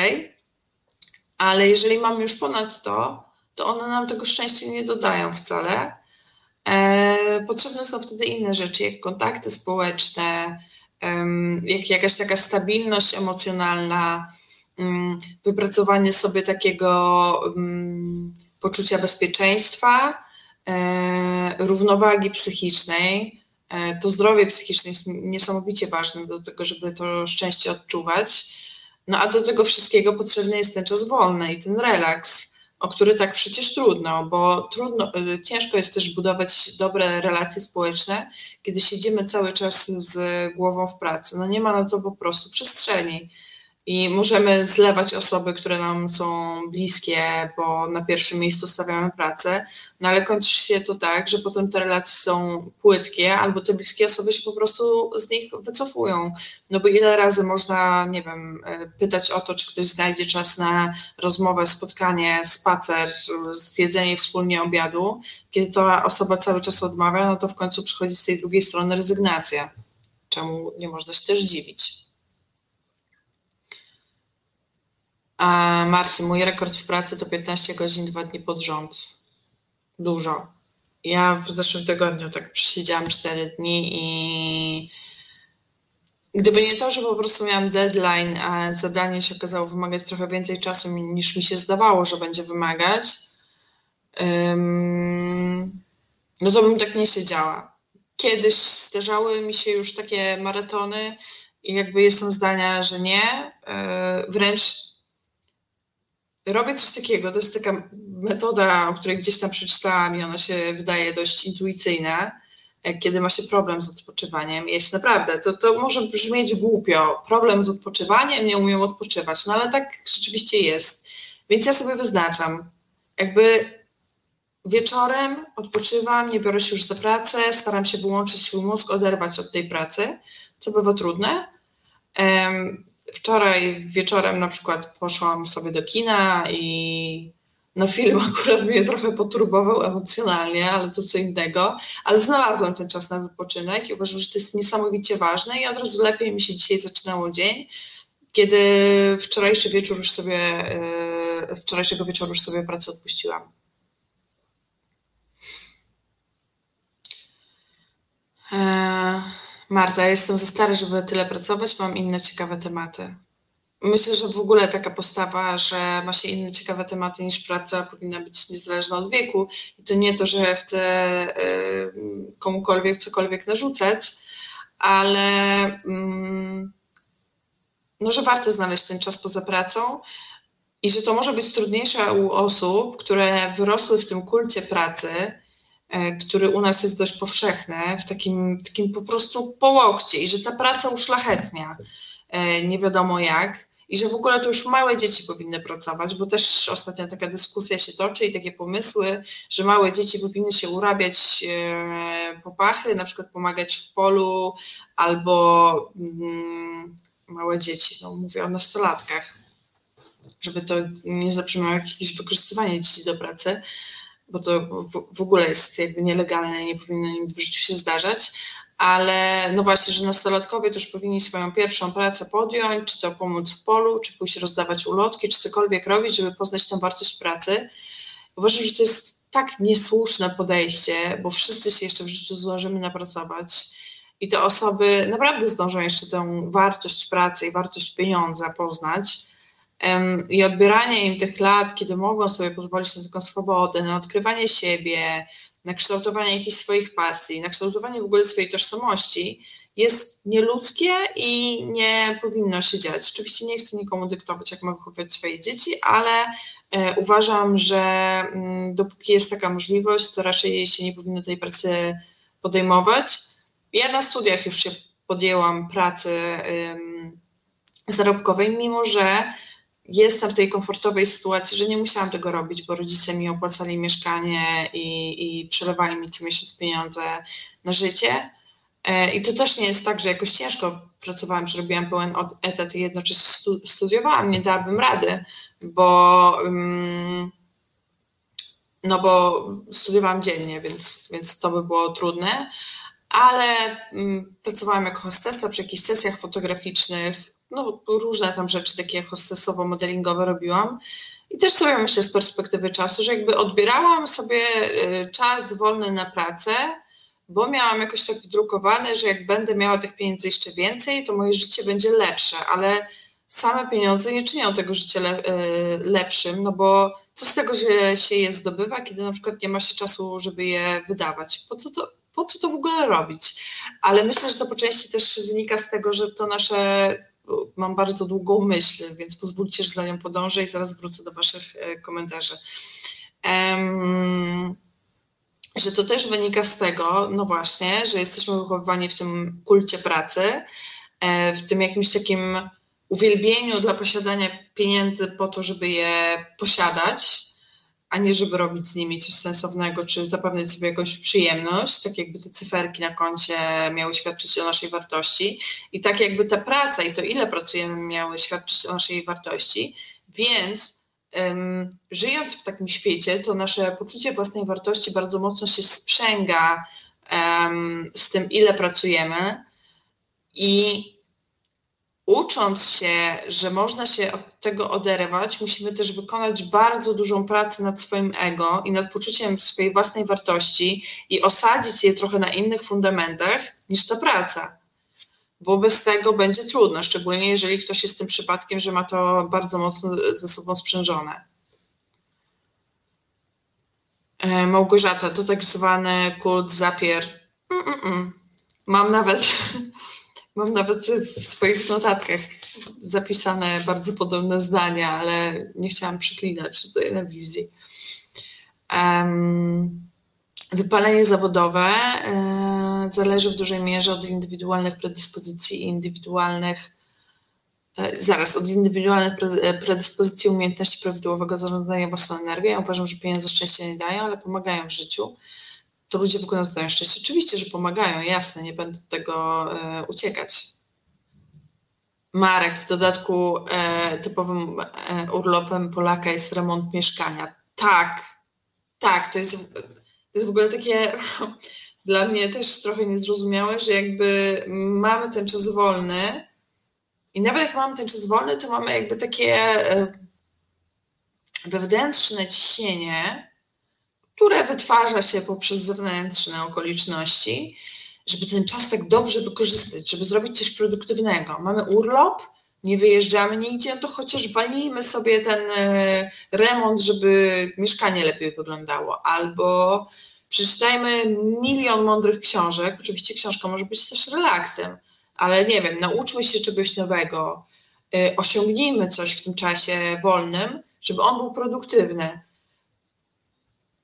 ale jeżeli mamy już ponad to, to one nam tego szczęścia nie dodają wcale. E, potrzebne są wtedy inne rzeczy, jak kontakty społeczne, jak jakaś taka stabilność emocjonalna, wypracowanie sobie takiego mm, poczucia bezpieczeństwa, e, równowagi psychicznej. E, to zdrowie psychiczne jest niesamowicie ważne do tego, żeby to szczęście odczuwać. No a do tego wszystkiego potrzebny jest ten czas wolny i ten relaks, o który tak przecież trudno, bo trudno, e, ciężko jest też budować dobre relacje społeczne, kiedy siedzimy cały czas z głową w pracy. No nie ma na to po prostu przestrzeni i możemy zlewać osoby, które nam są bliskie, bo na pierwszym miejscu stawiamy pracę, no ale kończy się to tak, że potem te relacje są płytkie, albo te bliskie osoby się po prostu z nich wycofują. No bo ile razy można, nie wiem, e, pytać o to, czy ktoś znajdzie czas na rozmowę, spotkanie, spacer, zjedzenie wspólnie obiadu, kiedy ta osoba cały czas odmawia, no to w końcu przychodzi z tej drugiej strony rezygnacja. Czemu nie można się też dziwić. A Marcy, mój rekord w pracy to 15 godzin, dwa dni pod rząd. Dużo. Ja w zeszłym tygodniu tak przesiedziałam 4 dni i gdyby nie to, że po prostu miałam deadline, a zadanie się okazało wymagać trochę więcej czasu niż mi się zdawało, że będzie wymagać, no to bym tak nie siedziała. Kiedyś zdarzały mi się już takie maratony i jakby jestem zdania, że nie. E, wręcz robię coś takiego, to jest taka metoda, o której gdzieś tam przeczytałam i ona się wydaje dość intuicyjna, e, kiedy ma się problem z odpoczywaniem. Jest naprawdę, to, to może brzmieć głupio, problem z odpoczywaniem, nie umiem odpoczywać, no ale tak rzeczywiście jest. Więc ja sobie wyznaczam, jakby wieczorem odpoczywam, nie biorę się już za pracę, staram się wyłączyć swój mózg, oderwać od tej pracy, co bywa trudne. Wczoraj wieczorem na przykład poszłam sobie do kina i no film akurat mnie trochę poturbował emocjonalnie, ale to co innego, ale znalazłam ten czas na wypoczynek i uważam, że to jest niesamowicie ważne i od razu lepiej mi się dzisiaj zaczynało dzień, kiedy wczorajszy wieczór już sobie, e, wczorajszego wieczoru już sobie pracę odpuściłam. Eee... Marta, jestem za stara, żeby tyle pracować, mam inne ciekawe tematy. Myślę, że w ogóle taka postawa, że ma się inne ciekawe tematy niż praca, powinna być niezależna od wieku. I to nie to, że chcę komukolwiek cokolwiek narzucać, ale mm, no, że warto znaleźć ten czas poza pracą i że to może być trudniejsze u osób, które wyrosły w tym kulcie pracy który u nas jest dość powszechny, w takim, takim po prostu połokcie i że ta praca uszlachetnia e, nie wiadomo jak i że w ogóle to już małe dzieci powinny pracować, bo też ostatnio taka dyskusja się toczy i takie pomysły, że małe dzieci powinny się urabiać e, popachy, na przykład pomagać w polu albo mm, małe dzieci, no mówię o nastolatkach, żeby to nie zabrzmiało jakieś wykorzystywanie dzieci do pracy, bo to w, ogóle jest jakby nielegalne i nie powinno nic w życiu się zdarzać, ale no właśnie, że nastolatkowie też powinni swoją pierwszą pracę podjąć, czy to pomóc w polu, czy pójść rozdawać ulotki, czy cokolwiek robić, żeby poznać tę wartość pracy. Uważam, że to jest tak niesłuszne podejście, bo wszyscy się jeszcze w życiu zdążymy napracować i te osoby naprawdę zdążą jeszcze tę wartość pracy i wartość pieniądza poznać. I odbieranie im tych lat, kiedy mogą sobie pozwolić na taką swobodę, na odkrywanie siebie, na kształtowanie jakichś swoich pasji, na kształtowanie w ogóle swojej tożsamości, jest nieludzkie i nie powinno się dziać. Oczywiście nie chcę nikomu dyktować, jak ma wychowywać swoje dzieci, ale e, uważam, że mm, dopóki jest taka możliwość, to raczej się nie powinno tej pracy podejmować. Ja na studiach już się podjęłam pracy zarobkowej, mimo że jestem w tej komfortowej sytuacji, że nie musiałam tego robić, bo rodzice mi opłacali mieszkanie i, i przelewali mi co miesiąc pieniądze na życie. E, I to też nie jest tak, że jakoś ciężko pracowałam, że robiłam pełen etat i jednocześnie studiowałam. Nie dałabym rady, bo, no bo studiowałam dziennie, więc, więc to by było trudne. Ale pracowałam jako hostessa przy jakichś sesjach fotograficznych, no, różne tam rzeczy takie hostesowo-modelingowe robiłam. I też sobie myślę z perspektywy czasu, że jakby odbierałam sobie y, czas wolny na pracę, bo miałam jakoś tak wdrukowane, że jak będę miała tych pieniędzy jeszcze więcej, to moje życie będzie lepsze, ale same pieniądze nie czynią tego życia le, y, lepszym, no bo co z tego, że się je zdobywa, kiedy na przykład nie ma się czasu, żeby je wydawać? Po co to, po co to w ogóle robić? Ale myślę, że to po części też wynika z tego, że to nasze mam bardzo długą myśl, więc pozwólcie, że za nią podążę i zaraz wrócę do Waszych e, komentarzy. Że to też wynika z tego, no właśnie, że jesteśmy wychowywani w tym kulcie pracy, e, w tym jakimś takim uwielbieniu dla posiadania pieniędzy po to, żeby je posiadać, a nie żeby robić z nimi coś sensownego, czy zapewnić sobie jakąś przyjemność, tak jakby te cyferki na koncie miały świadczyć o naszej wartości. I tak jakby ta praca i to ile pracujemy miały świadczyć o naszej wartości, więc um, żyjąc w takim świecie, to nasze poczucie własnej wartości bardzo mocno się sprzęga um, z tym, ile pracujemy. I ucząc się, że można się od tego oderwać, musimy też wykonać bardzo dużą pracę nad swoim ego i nad poczuciem swojej własnej wartości i osadzić je trochę na innych fundamentach niż ta praca. Bo bez tego będzie trudno, szczególnie jeżeli ktoś jest tym przypadkiem, że ma to bardzo mocno ze sobą sprzężone. E, Małgorzata, to tak zwany kult zapier. Mm-mm. Mam nawet Mam nawet w swoich notatkach zapisane bardzo podobne zdania, ale nie chciałam przeklinać tutaj na wizji. Um, wypalenie zawodowe e, zależy w dużej mierze od indywidualnych predyspozycji i indywidualnych e, zaraz, od indywidualnych predyspozycji umiejętności prawidłowego zarządzania własną energią. Ja uważam, że pieniądze szczęścia nie dają, ale pomagają w życiu to ludzie w ogóle nas dają szczęście. Oczywiście, że pomagają, jasne, nie będę tego e, uciekać. Marek, w dodatku e, typowym e, urlopem Polaka jest remont mieszkania. Tak, tak, to jest, to jest w ogóle takie dla mnie też trochę niezrozumiałe, że jakby mamy ten czas wolny i nawet jak mamy ten czas wolny, to mamy jakby takie e, wewnętrzne ciśnienie, które wytwarza się poprzez zewnętrzne okoliczności, żeby ten czas tak dobrze wykorzystać, żeby zrobić coś produktywnego. Mamy urlop, nie wyjeżdżamy nigdzie, to chociaż walimy sobie ten e, remont, żeby mieszkanie lepiej wyglądało, albo przeczytajmy milion mądrych książek. Oczywiście książka może być też relaksem, ale nie wiem, nauczmy się czegoś nowego, e, osiągnijmy coś w tym czasie wolnym, żeby on był produktywny.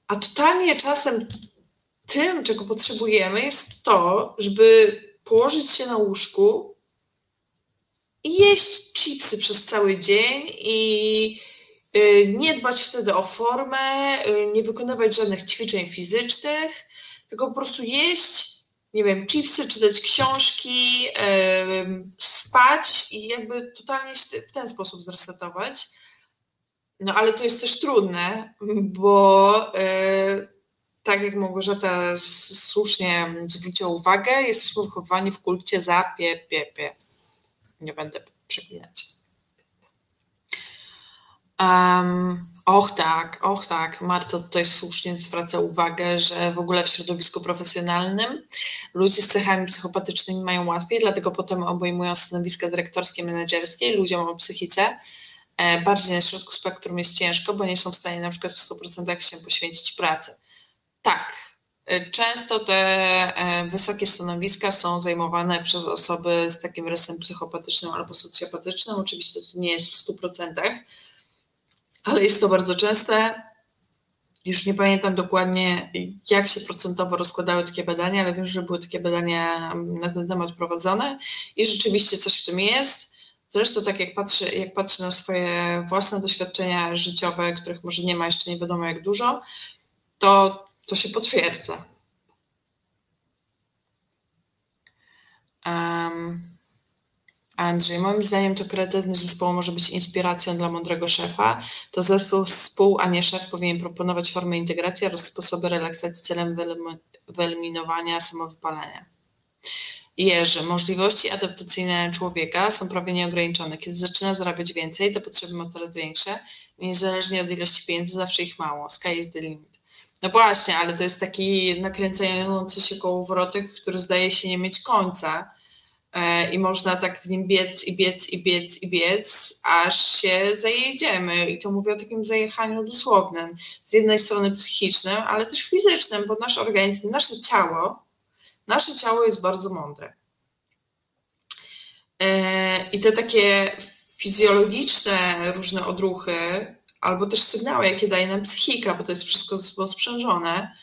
A totalnie czasem tym, czego potrzebujemy, jest to, żeby położyć się na łóżku i jeść chipsy przez cały dzień i y, nie dbać wtedy o formę, y, nie wykonywać żadnych ćwiczeń fizycznych, tylko po prostu jeść, nie wiem, chipsy, czytać książki, spać i jakby totalnie się w ten sposób zresetować. No ale to jest też trudne, bo y, tak jak Małgorzata słusznie zwróciła uwagę, jesteśmy wychowani w kulcie za pie, pie, pie. Nie będę przeklinać. Um, och tak, och tak. Marta tutaj słusznie zwraca uwagę, że w ogóle w środowisku profesjonalnym ludzie z cechami psychopatycznymi mają łatwiej, dlatego potem obejmują stanowiska dyrektorskie, menedżerskie ludziom o psychice e, bardziej na środku spektrum jest ciężko, bo nie są w stanie na przykład w 100% się poświęcić pracy. Tak. Y, często te e, wysokie stanowiska są zajmowane przez osoby z takim rysem psychopatycznym albo socjopatycznym. Oczywiście to nie jest w 100%, ale jest to bardzo częste. Już nie pamiętam dokładnie, jak się procentowo rozkładały takie badania, ale wiem, że były takie badania na ten temat prowadzone i rzeczywiście coś w tym jest. Zresztą tak jak patrzę, jak patrzę na swoje własne doświadczenia życiowe, których może nie ma jeszcze nie wiadomo jak dużo, to to się potwierdza. Um, Andrzej, moim zdaniem to kreatywność zespołu może być inspiracją dla mądrego szefa. To zespół, a nie szef powinien proponować formy integracji oraz sposoby relaksacji celem wyeliminowania samowypalenia. Jerzy, możliwości adaptacyjne człowieka są prawie nieograniczone. Kiedy zaczyna zarabiać więcej, to potrzeby ma coraz większe. Niezależnie od ilości pieniędzy, zawsze ich mało. Sky is the limit. No właśnie, ale to jest taki nakręcający się kołowrotek, który zdaje się nie mieć końca e, i można tak w nim biec i biec i biec i biec, aż się zajedziemy. I to mówię o takim zajechaniu dosłownym. Z jednej strony psychicznym, ale też fizycznym, bo nasz organizm, nasze ciało, nasze ciało jest bardzo mądre. E, I te takie fizjologiczne różne odruchy, albo też sygnały, jakie daje nam psychika, bo to jest wszystko sprzężone,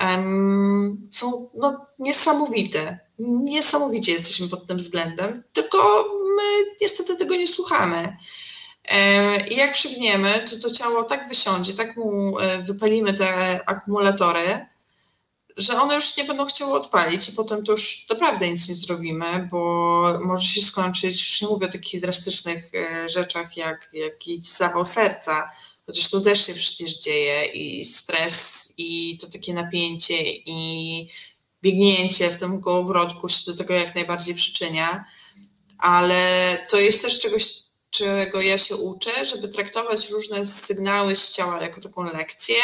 um, są no, niesamowite. Niesamowicie jesteśmy pod tym względem, tylko my niestety tego nie słuchamy. E, I jak przygniemy, to to ciało tak wysiądzie, tak mu e, wypalimy te akumulatory, że one już nie będą chciały odpalić i potem to już naprawdę nic nie zrobimy, bo może się skończyć, już nie mówię o takich drastycznych e, rzeczach jak jakiś zawał serca, chociaż to też się przecież dzieje i stres i to takie napięcie i biegnięcie w tym kołowrotku się do tego jak najbardziej przyczynia, ale to jest też czegoś, czego ja się uczę, żeby traktować różne sygnały z ciała jako taką lekcję,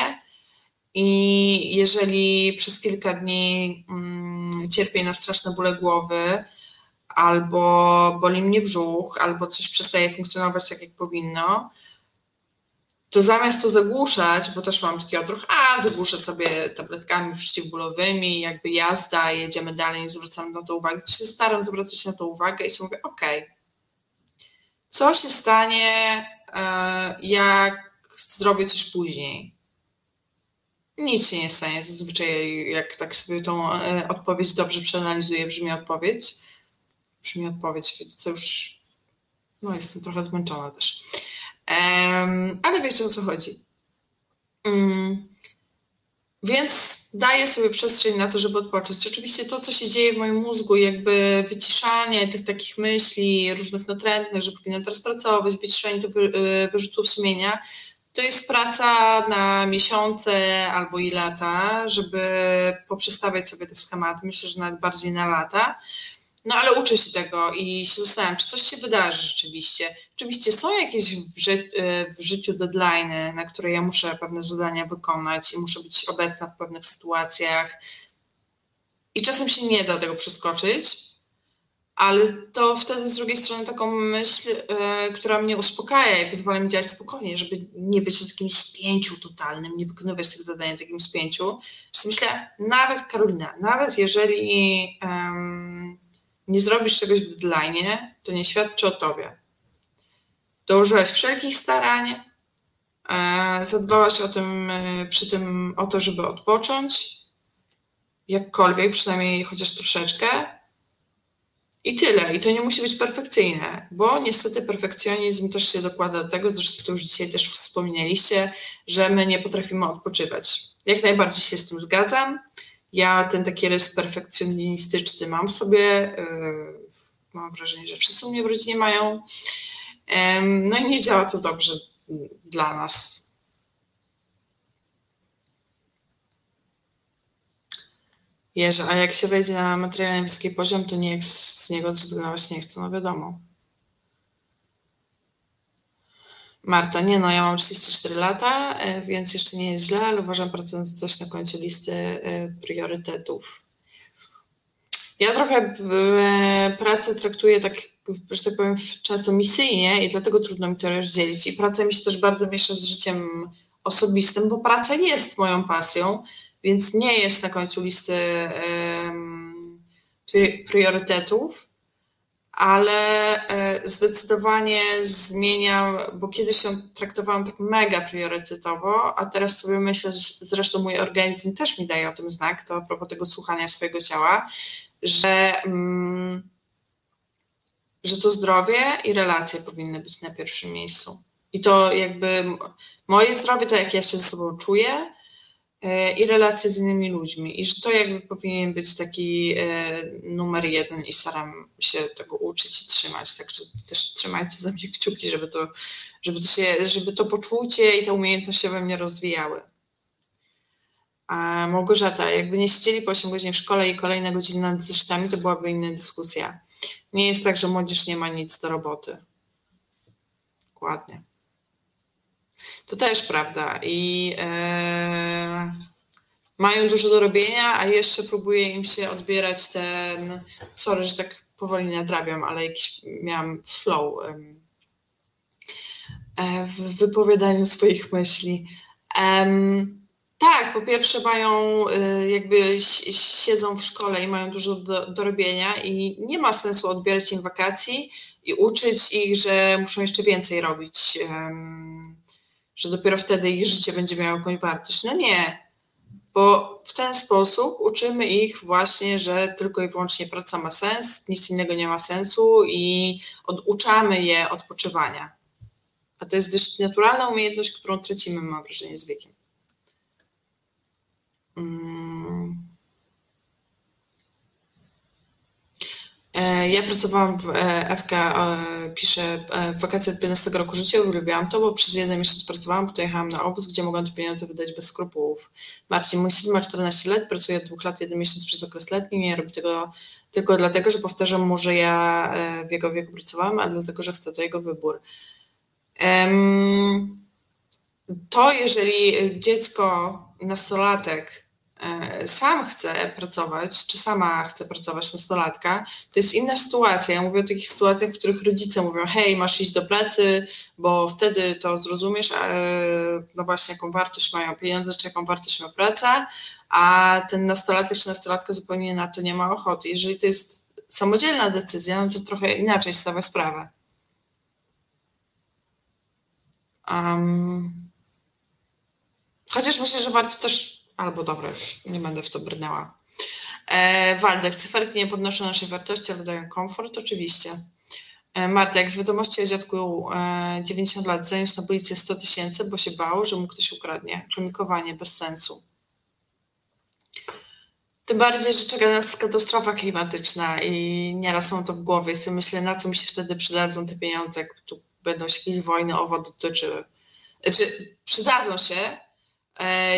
i jeżeli przez kilka dni mm, cierpię na straszne bóle głowy, albo boli mnie brzuch, albo coś przestaje funkcjonować tak, jak powinno, to zamiast to zagłuszać, bo też mam taki odruch, a zagłuszę sobie tabletkami przeciwbólowymi, jakby jazda, jedziemy dalej, nie zwracam na to uwagi, to się staram zwracać na to uwagę i sobie mówię, ok, co się stanie, e, jak zrobię coś później? Nic się nie stanie. Zazwyczaj jak tak sobie tą e, odpowiedź dobrze przeanalizuję, brzmi odpowiedź. Brzmi odpowiedź, co już no jestem trochę zmęczona też. Um, ale wiecie o co chodzi. Um, więc daję sobie przestrzeń na to, żeby odpocząć. Oczywiście to, co się dzieje w moim mózgu, jakby wyciszanie tych takich myśli różnych natrętnych, że powinnam teraz pracować, wyciszanie tych e, wyrzutów sumienia, to jest praca na miesiące albo i lata, żeby poprzestawiać sobie te schematy. Myślę, że nawet bardziej na lata. No ale uczę się tego i się zastanawiam, czy coś się wydarzy rzeczywiście. Oczywiście są jakieś w, ży w życiu deadlines, na które ja muszę pewne zadania wykonać i muszę być obecna w pewnych sytuacjach. I czasem się nie da tego przeskoczyć, ale to wtedy z drugiej strony taką myśl, yy, która mnie uspokaja i pozwala mi działać spokojnie, żeby nie być takim spięciu totalnym, nie wykonywać tych zadań takim spięciu. Że myślę, nawet Karolina, nawet jeżeli nie zrobisz czegoś w deadline, to nie świadczy o tobie. Dołożyłaś wszelkich starań, yy, zadbałaś o tym, przy tym o to, żeby odpocząć jakkolwiek, przynajmniej chociaż troszeczkę. I tyle. I to nie musi być perfekcyjne, bo niestety perfekcjonizm też się dokłada do tego, zresztą to już dzisiaj też wspomnieliście, że my nie potrafimy odpoczywać. Jak najbardziej się z tym zgadzam. Ja ten taki rys perfekcjonistyczny mam w sobie. Yy, mam wrażenie, że wszyscy u mnie w rodzinie mają. No i nie działa to dobrze dla nas. Jerzy, a jak się wejdzie na materialny wysoki poziom, to nie z niego zrezygnować nie chcę, no wiadomo. Marta, nie no, ja mam 34 lata, e, więc jeszcze nie jest źle, ale uważam pracę za coś na końcu listy e, priorytetów. Ja trochę e, pracę traktuję tak, że tak powiem, często misyjnie i dlatego trudno mi to rozdzielić. I praca mi się też bardzo miesza z życiem osobistym, bo praca jest moją pasją, więc nie jest na końcu listy priorytetów, ale e, zdecydowanie zmieniam, bo kiedyś ją traktowałam tak mega priorytetowo, a teraz sobie myślę, że zresztą mój organizm też mi daje o tym znak, to a propos tego słuchania swojego ciała, że, mm, że to zdrowie i relacje powinny być na pierwszym miejscu. I to jakby moje zdrowie, to jak ja się ze sobą czuję i relacje z innymi ludźmi. I że to jakby powinien być taki e, numer jeden i staram się tego uczyć i trzymać. Także też trzymajcie za mnie kciuki, żeby to, żeby to, się, żeby to poczucie i te umiejętności we mnie rozwijały. A Małgorzata, jakby nie siedzieli po 8 godzin w szkole i kolejne godziny nad zeszytami, to byłaby inna dyskusja. Nie jest tak, że młodzież nie ma nic do roboty. Dokładnie. To też prawda. I e, mają dużo do robienia, a jeszcze próbuje im się odbierać ten. Sorry, że tak powoli nadrabiam, ale jakiś miałam flow e, w wypowiadaniu swoich myśli. Tak, po pierwsze mają, y, jakby siedzą w szkole i mają dużo do, do robienia i nie ma sensu odbierać im wakacji i uczyć ich, że muszą jeszcze więcej robić, że dopiero wtedy ich życie będzie miało jakąś wartość. No nie, bo w ten sposób uczymy ich właśnie, że tylko i wyłącznie praca ma sens, nic innego nie ma sensu i oduczamy je odpoczywania. A to jest dość naturalna umiejętność, którą tracimy, mam wrażenie, z wiekiem. Mm. E, ja pracowałam w e, FK, e, piszę, w wakacje od 15 roku życia, uwielbiałam to, bo przez jeden miesiąc pracowałam, potem jechałam na obóz, gdzie mogłam te pieniądze wydać bez skrupułów. Marcin, mój syn ma 14 lat, pracuje od dwóch lat, jeden miesiąc przez okres letni, nie robi tego tylko dlatego, że powtarzam mu, że ja w jego wieku pracowałam, a dlatego, że chcę, to jego wybór. To, jeżeli dziecko, nastolatek E, sam chce pracować, czy sama chce pracować nastolatka, to jest inna sytuacja. Ja mówię o takich sytuacjach, w których rodzice mówią, hej, masz iść do pracy, bo wtedy to zrozumiesz, no właśnie jaką wartość mają pieniądze, czy jaką wartość ma praca, a ten nastolatek czy nastolatka zupełnie na to nie ma ochoty. Jeżeli to jest samodzielna decyzja, no to trochę inaczej stawia sprawę. Um, chociaż myślę, że warto też Albo dobra, nie będę w to brnęła. E, Waldek, cyferki nie podnoszą naszej wartości, ale dają komfort, oczywiście. E, Marta, jak z wiadomości o dziadku e, 90 lat zaniósł na policję 100 tysięcy, bo się bał, że mu ktoś ukradnie. Chemikowanie bez sensu. Tym bardziej, że czeka nas katastrofa klimatyczna i nieraz mam to w głowie i sobie myślę, na co mi się wtedy przydadzą te pieniądze, jak tu będą się jakieś wojny, owo dotyczyły. Znaczy, przydadzą się,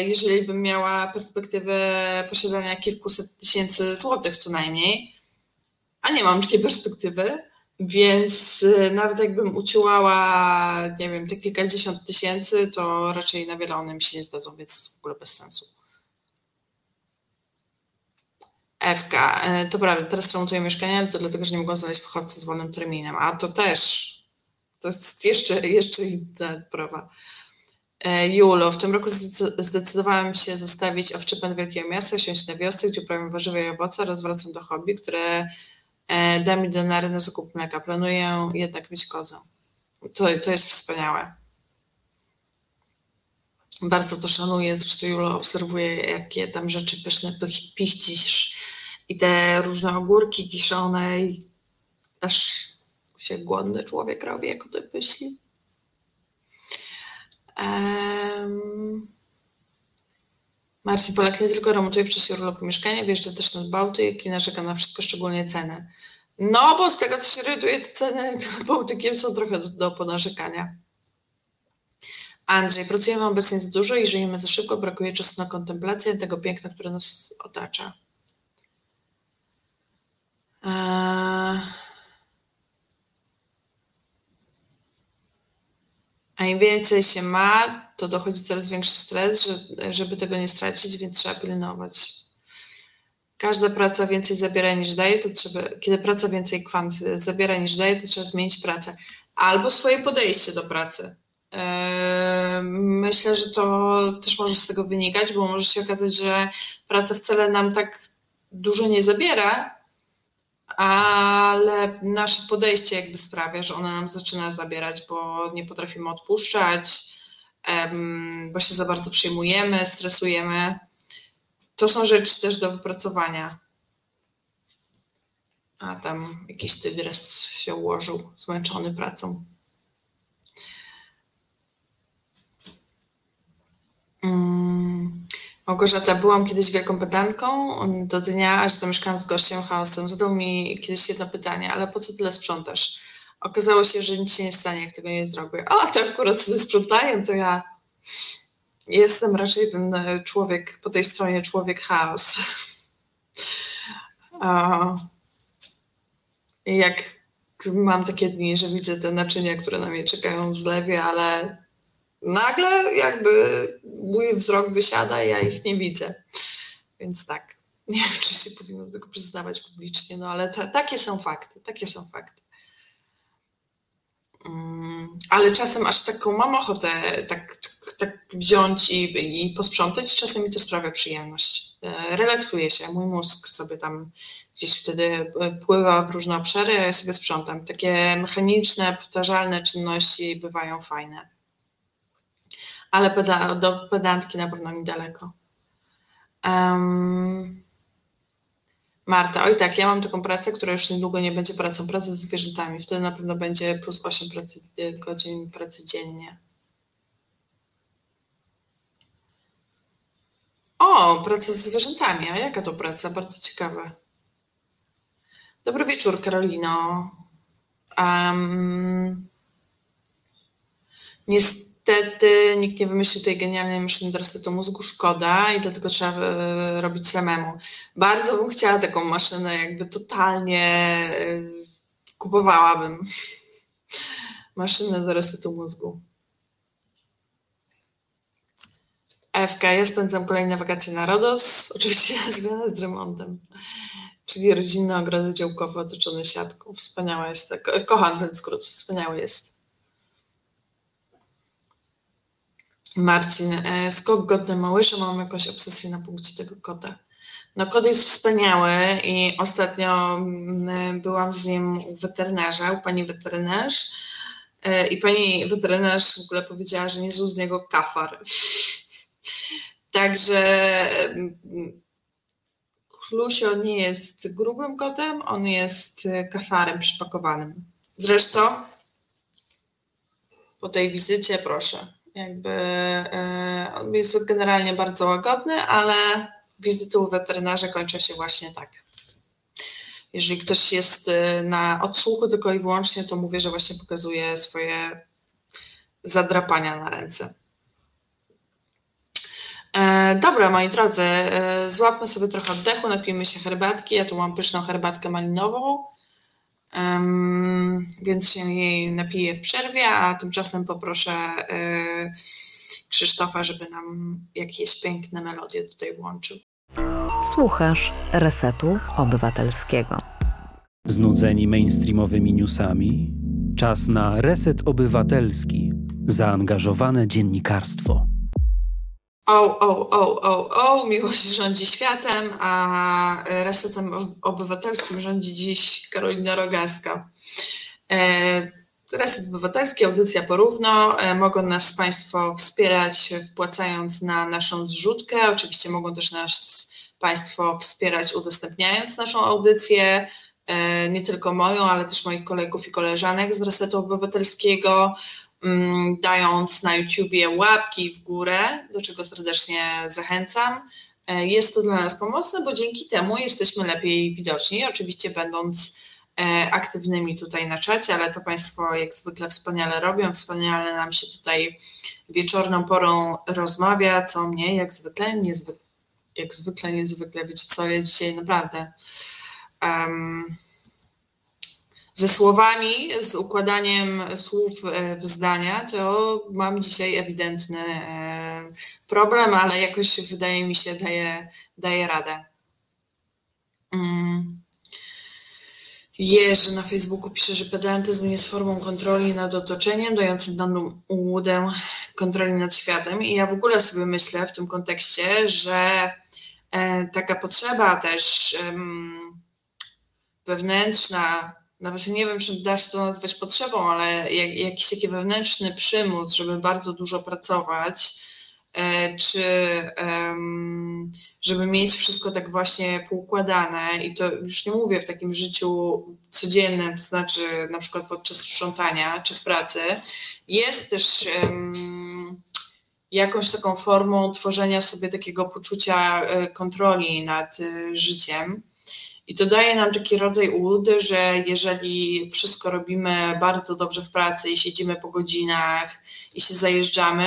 jeżeli bym miała perspektywę posiadania kilkuset tysięcy złotych co najmniej, a nie mam takiej perspektywy, więc e, nawet jakbym uciłała, nie wiem, te kilkadziesiąt tysięcy, to raczej na wiele one mi się nie zdadzą, więc w ogóle bez sensu. Ewka, e, to prawda, teraz remontuję mieszkanie, ale to dlatego, że nie mogą znaleźć pochodcy z wolnym terminem, a to też, to jest jeszcze, jeszcze inna sprawa. E, Julo, w tym roku zdecydowałam się zostawić owczypen wielkiego miasta, siąść na wiosce, gdzie uprawiam warzywa i owoce oraz wracam do hobby, które e, da mi denary na zakup mleka. Planuję jednak mieć kozę. To, to jest wspaniałe. Bardzo to szanuję, zresztą Julo obserwuję, jakie tam rzeczy pyszne pich- pichcisz i te różne ogórki kiszone i aż się głodny człowiek robi, jak o tym myśli. Um, Marcin Polak nie tylko remontuje w czasie urlopu mieszkania, wjeżdża też nad Bałtyk i narzeka na wszystko, szczególnie cenę. No, bo z tego, co się ryduje, te ceny nad Bałtykiem są trochę do, do ponarzekania. Andrzej, pracujemy obecnie za dużo i żyjemy za szybko, brakuje czasu na kontemplację tego piękna, które nas otacza. Eee... A im więcej się ma, to dochodzi coraz większy stres, że, żeby tego nie stracić, więc trzeba pilnować. Każda praca więcej zabiera niż daje, to trzeba, kiedy praca więcej kwant zabiera niż daje, to trzeba zmienić pracę. Albo swoje podejście do pracy. Myślę, że to też może z tego wynikać, bo może się okazać, że praca wcale nam tak dużo nie zabiera, ale nasze podejście jakby sprawia, że ona nam zaczyna zabierać, bo nie potrafimy odpuszczać, bo się za bardzo przejmujemy, stresujemy. To są rzeczy też do wypracowania. A tam jakiś tygrys się ułożył, zmęczony pracą. Mm. Małgorzata, byłam kiedyś wielką pedantką do dnia, aż zamieszkałam z gościem chaosem. Zadał mi kiedyś jedno pytanie, ale po co tyle sprzątasz? Okazało się, że nic się nie stanie, jak tego nie zrobię. A, to akurat z sprzątaniem to ja jestem raczej ten e, człowiek, po tej stronie człowiek chaos. Jak mam takie dni, że widzę te naczynia, które na mnie czekają w zlewie, ale nagle jakby mój wzrok wysiada i ja ich nie widzę. Więc tak, nie wiem, czy się powinno tego przyznawać publicznie, no ale ta, takie są fakty, takie są fakty. Um, ale czasem aż taką mam ochotę tak, tak wziąć i, i posprzątać, czasem mi to sprawia przyjemność. E, relaksuje się, mój mózg sobie tam gdzieś wtedy pływa w różne obszary, a ja sobie sprzątam. Takie mechaniczne, powtarzalne czynności bywają fajne ale peda do pedantki na pewno mi daleko. Um, Marta, oj tak, ja mam taką pracę, która już niedługo nie będzie pracą, pracą z zwierzętami. Wtedy na pewno będzie plus 8 pracy, godzin pracy dziennie. O, praca z zwierzętami. A jaka to praca? Bardzo ciekawe. Dobry wieczór, Karolino. Um, niestety niestety nikt nie wymyślił tej genialnej maszyny do resetu mózgu, szkoda i dlatego trzeba e, robić samemu. Bardzo bym chciała taką maszynę, jakby totalnie e, kupowałabym maszynę do resetu mózgu. FK, ja spędzam kolejne wakacje na Rodos, oczywiście związane z remontem, czyli rodzinne ogrody działkowe otoczone siatką. Wspaniała jest, kocham ten skrót, wspaniały jest. Marcin, e, skok godny Małysza, mam jakąś obsesję na punkcie tego kota. No kot jest wspaniały i ostatnio mm, byłam z nim u weterynarza, u pani weterynarz e, i pani weterynarz w ogóle powiedziała, że nie z niego kafar. Także Klusio nie jest grubym kotem, on jest kafarem przypakowanym. Zresztą po tej wizycie proszę, jakby e, jest generalnie bardzo łagodny, ale wizyty u weterynarza kończą się właśnie tak. Jeżeli ktoś jest e, na odsłuchu tylko i wyłącznie, to mówię, że właśnie pokazuje swoje zadrapania na ręce. E, dobra, moi drodzy, złapmy sobie trochę oddechu, napijmy się herbatki. Ja tu mam pyszną herbatkę malinową. Więc się jej napiję w przerwie, a tymczasem poproszę y, Krzysztofa, żeby nam jakieś piękne melodie tutaj włączył. Słuchasz Resetu Obywatelskiego. Znudzeni mainstreamowymi newsami? Czas na Reset Obywatelski. Zaangażowane dziennikarstwo. O, o, o, o, o, miłość rządzi światem, a resetem obywatelskim rządzi dziś Karolina Rogaska. E, Reset Obywatelski, audycja porówno. E, mogą nas Państwo wspierać wpłacając na naszą zrzutkę. Oczywiście mogą też nas Państwo wspierać udostępniając naszą audycję, e, nie tylko moją, ale też moich kolegów i koleżanek z Resetu Obywatelskiego, dając na YouTubie łapki w górę, do czego serdecznie zachęcam. E, jest to dla nas pomocne, bo dzięki temu jesteśmy lepiej widoczni, oczywiście będąc E, aktywnymi tutaj na czacie, ale to Państwo jak zwykle wspaniale robią, wspaniale nam się tutaj wieczorną porą rozmawia, co mnie jak zwykle, niezwykle, jak zwykle, niezwykle, wiecie co, ja dzisiaj naprawdę um, ze słowami, z układaniem słów e, w zdania, to mam dzisiaj ewidentny e, problem, ale jakoś wydaje mi się daje, daje radę. Um. Jerzy na Facebooku pisze, że pedantyzm jest formą kontroli nad otoczeniem, dającym daną łudę kontroli nad światem. I ja w ogóle sobie myślę w tym kontekście, że e, taka potrzeba też wewnętrzna, nawet nie wiem, czy da się to nazwać potrzebą, ale jak, jakiś taki wewnętrzny przymus, żeby bardzo dużo pracować, E, czy żeby mieć wszystko tak właśnie poukładane i to już nie mówię w takim życiu codziennym, to znaczy na przykład podczas sprzątania czy w pracy, jest też jakąś taką formą tworzenia sobie takiego poczucia e, kontroli nad e, życiem. I to daje nam taki rodzaj ułudy, że jeżeli wszystko robimy bardzo dobrze w pracy i siedzimy po godzinach i się zajeżdżamy,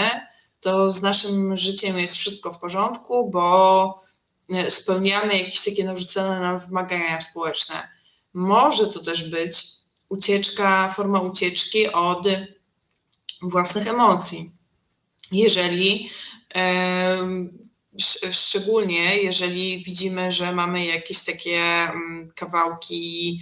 to z naszym życiem jest wszystko w porządku, bo e, spełniamy jakieś takie narzucone nam wymagania społeczne. Może to też być ucieczka, forma ucieczki od własnych emocji. Jeżeli szczególnie jeżeli widzimy, że mamy jakieś takie mm, kawałki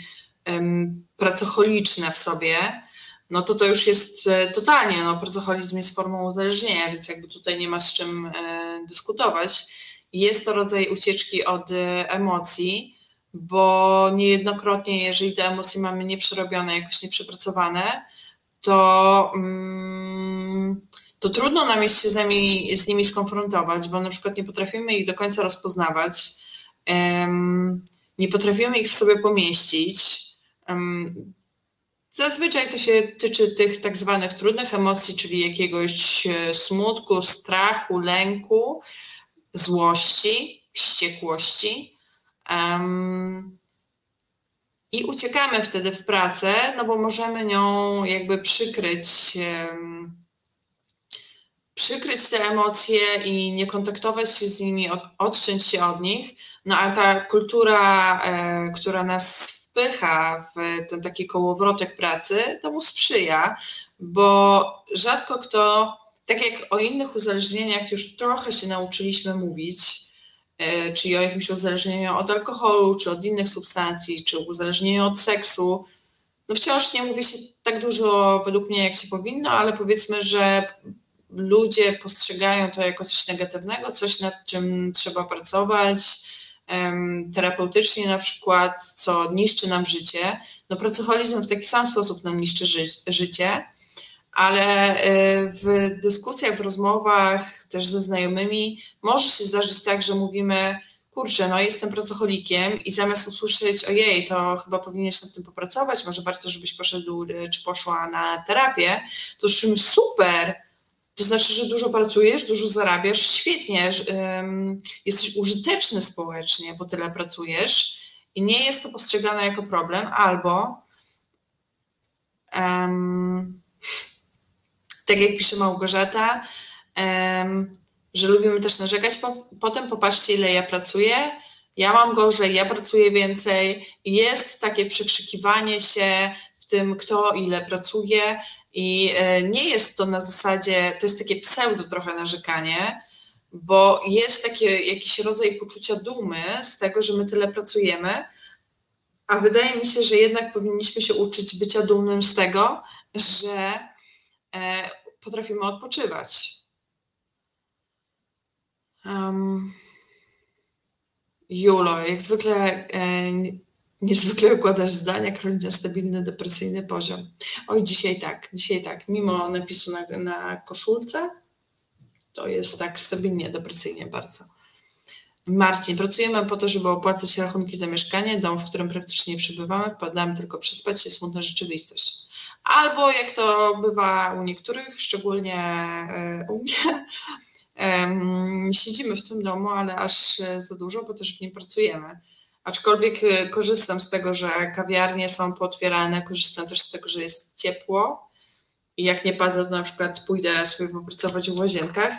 pracocholiczne w sobie, no to to już jest e, totalnie, no pracoholizm jest formą uzależnienia, więc jakby tutaj nie ma z czym e, dyskutować. Jest to rodzaj ucieczki od e, emocji, bo niejednokrotnie, jeżeli te emocje mamy nieprzerobione, jakoś nieprzepracowane, to, mm, to trudno nam jest się z nimi, z nimi skonfrontować, bo na przykład nie potrafimy ich do końca rozpoznawać, nie potrafimy ich w sobie pomieścić. Zazwyczaj to się tyczy tych tak zwanych trudnych emocji, czyli jakiegoś e, smutku, strachu, lęku, złości, wściekłości. I uciekamy wtedy w pracę, no bo możemy nią jakby przykryć, um, przykryć te emocje i nie kontaktować się z nimi, od, odciąć się od nich. No a ta kultura, e, która nas wpycha w ten taki kołowrotek pracy, to mu sprzyja, bo rzadko kto, tak jak o innych uzależnieniach już trochę się nauczyliśmy mówić, e, czyli o jakimś uzależnieniu od alkoholu, czy od innych substancji, czy uzależnieniu od seksu, no wciąż nie mówi się tak dużo według mnie, jak się powinno, ale powiedzmy, że ludzie postrzegają to jako coś negatywnego, coś nad czym trzeba pracować, terapeutycznie na przykład, co niszczy nam życie. No pracoholizm w taki sam sposób nam niszczy ży życie, ale e, w dyskusjach, w rozmowach też ze znajomymi może się zdarzyć tak, że mówimy, kurczę, no jestem pracocholikiem i zamiast usłyszeć, ojej, to chyba powinieneś nad tym popracować, może warto, żebyś poszedł e, czy poszła na terapię, to słyszymy super, to znaczy, że dużo pracujesz, dużo zarabiasz, świetnie, jesteś użyteczny społecznie, bo tyle pracujesz i nie jest to postrzegane jako problem, albo um, tak jak pisze Małgorzata, um, że lubimy też narzekać, po, potem popatrzcie ile ja pracuję, ja mam gorzej, ja pracuję więcej. Jest takie przekrzykiwanie się w tym, kto ile pracuje, i e, nie jest to na zasadzie, to jest takie pseudo trochę narzekanie, bo jest taki jakiś rodzaj poczucia dumy z tego, że my tyle pracujemy, a wydaje mi się, że jednak powinniśmy się uczyć bycia dumnym z tego, że e, potrafimy odpoczywać. Um, Julo, jak zwykle e, Niezwykle układasz zdania, Karolina, stabilny, depresyjny poziom. Oj, dzisiaj tak, dzisiaj tak. Mimo napisu na, na koszulce, to jest tak stabilnie, depresyjnie bardzo. Marcin, pracujemy po to, żeby opłacać rachunki za mieszkanie, dom, w którym praktycznie nie przebywamy, wpadamy tylko przespać się, smutna rzeczywistość. Albo jak to bywa u niektórych, szczególnie e, u mnie, siedzimy w tym domu, ale aż za dużo, bo też w nim pracujemy. Aczkolwiek e, korzystam z tego, że kawiarnie są pootwierane, korzystam też z tego, że jest ciepło i jak nie pada, to na przykład pójdę sobie popracować w łazienkach,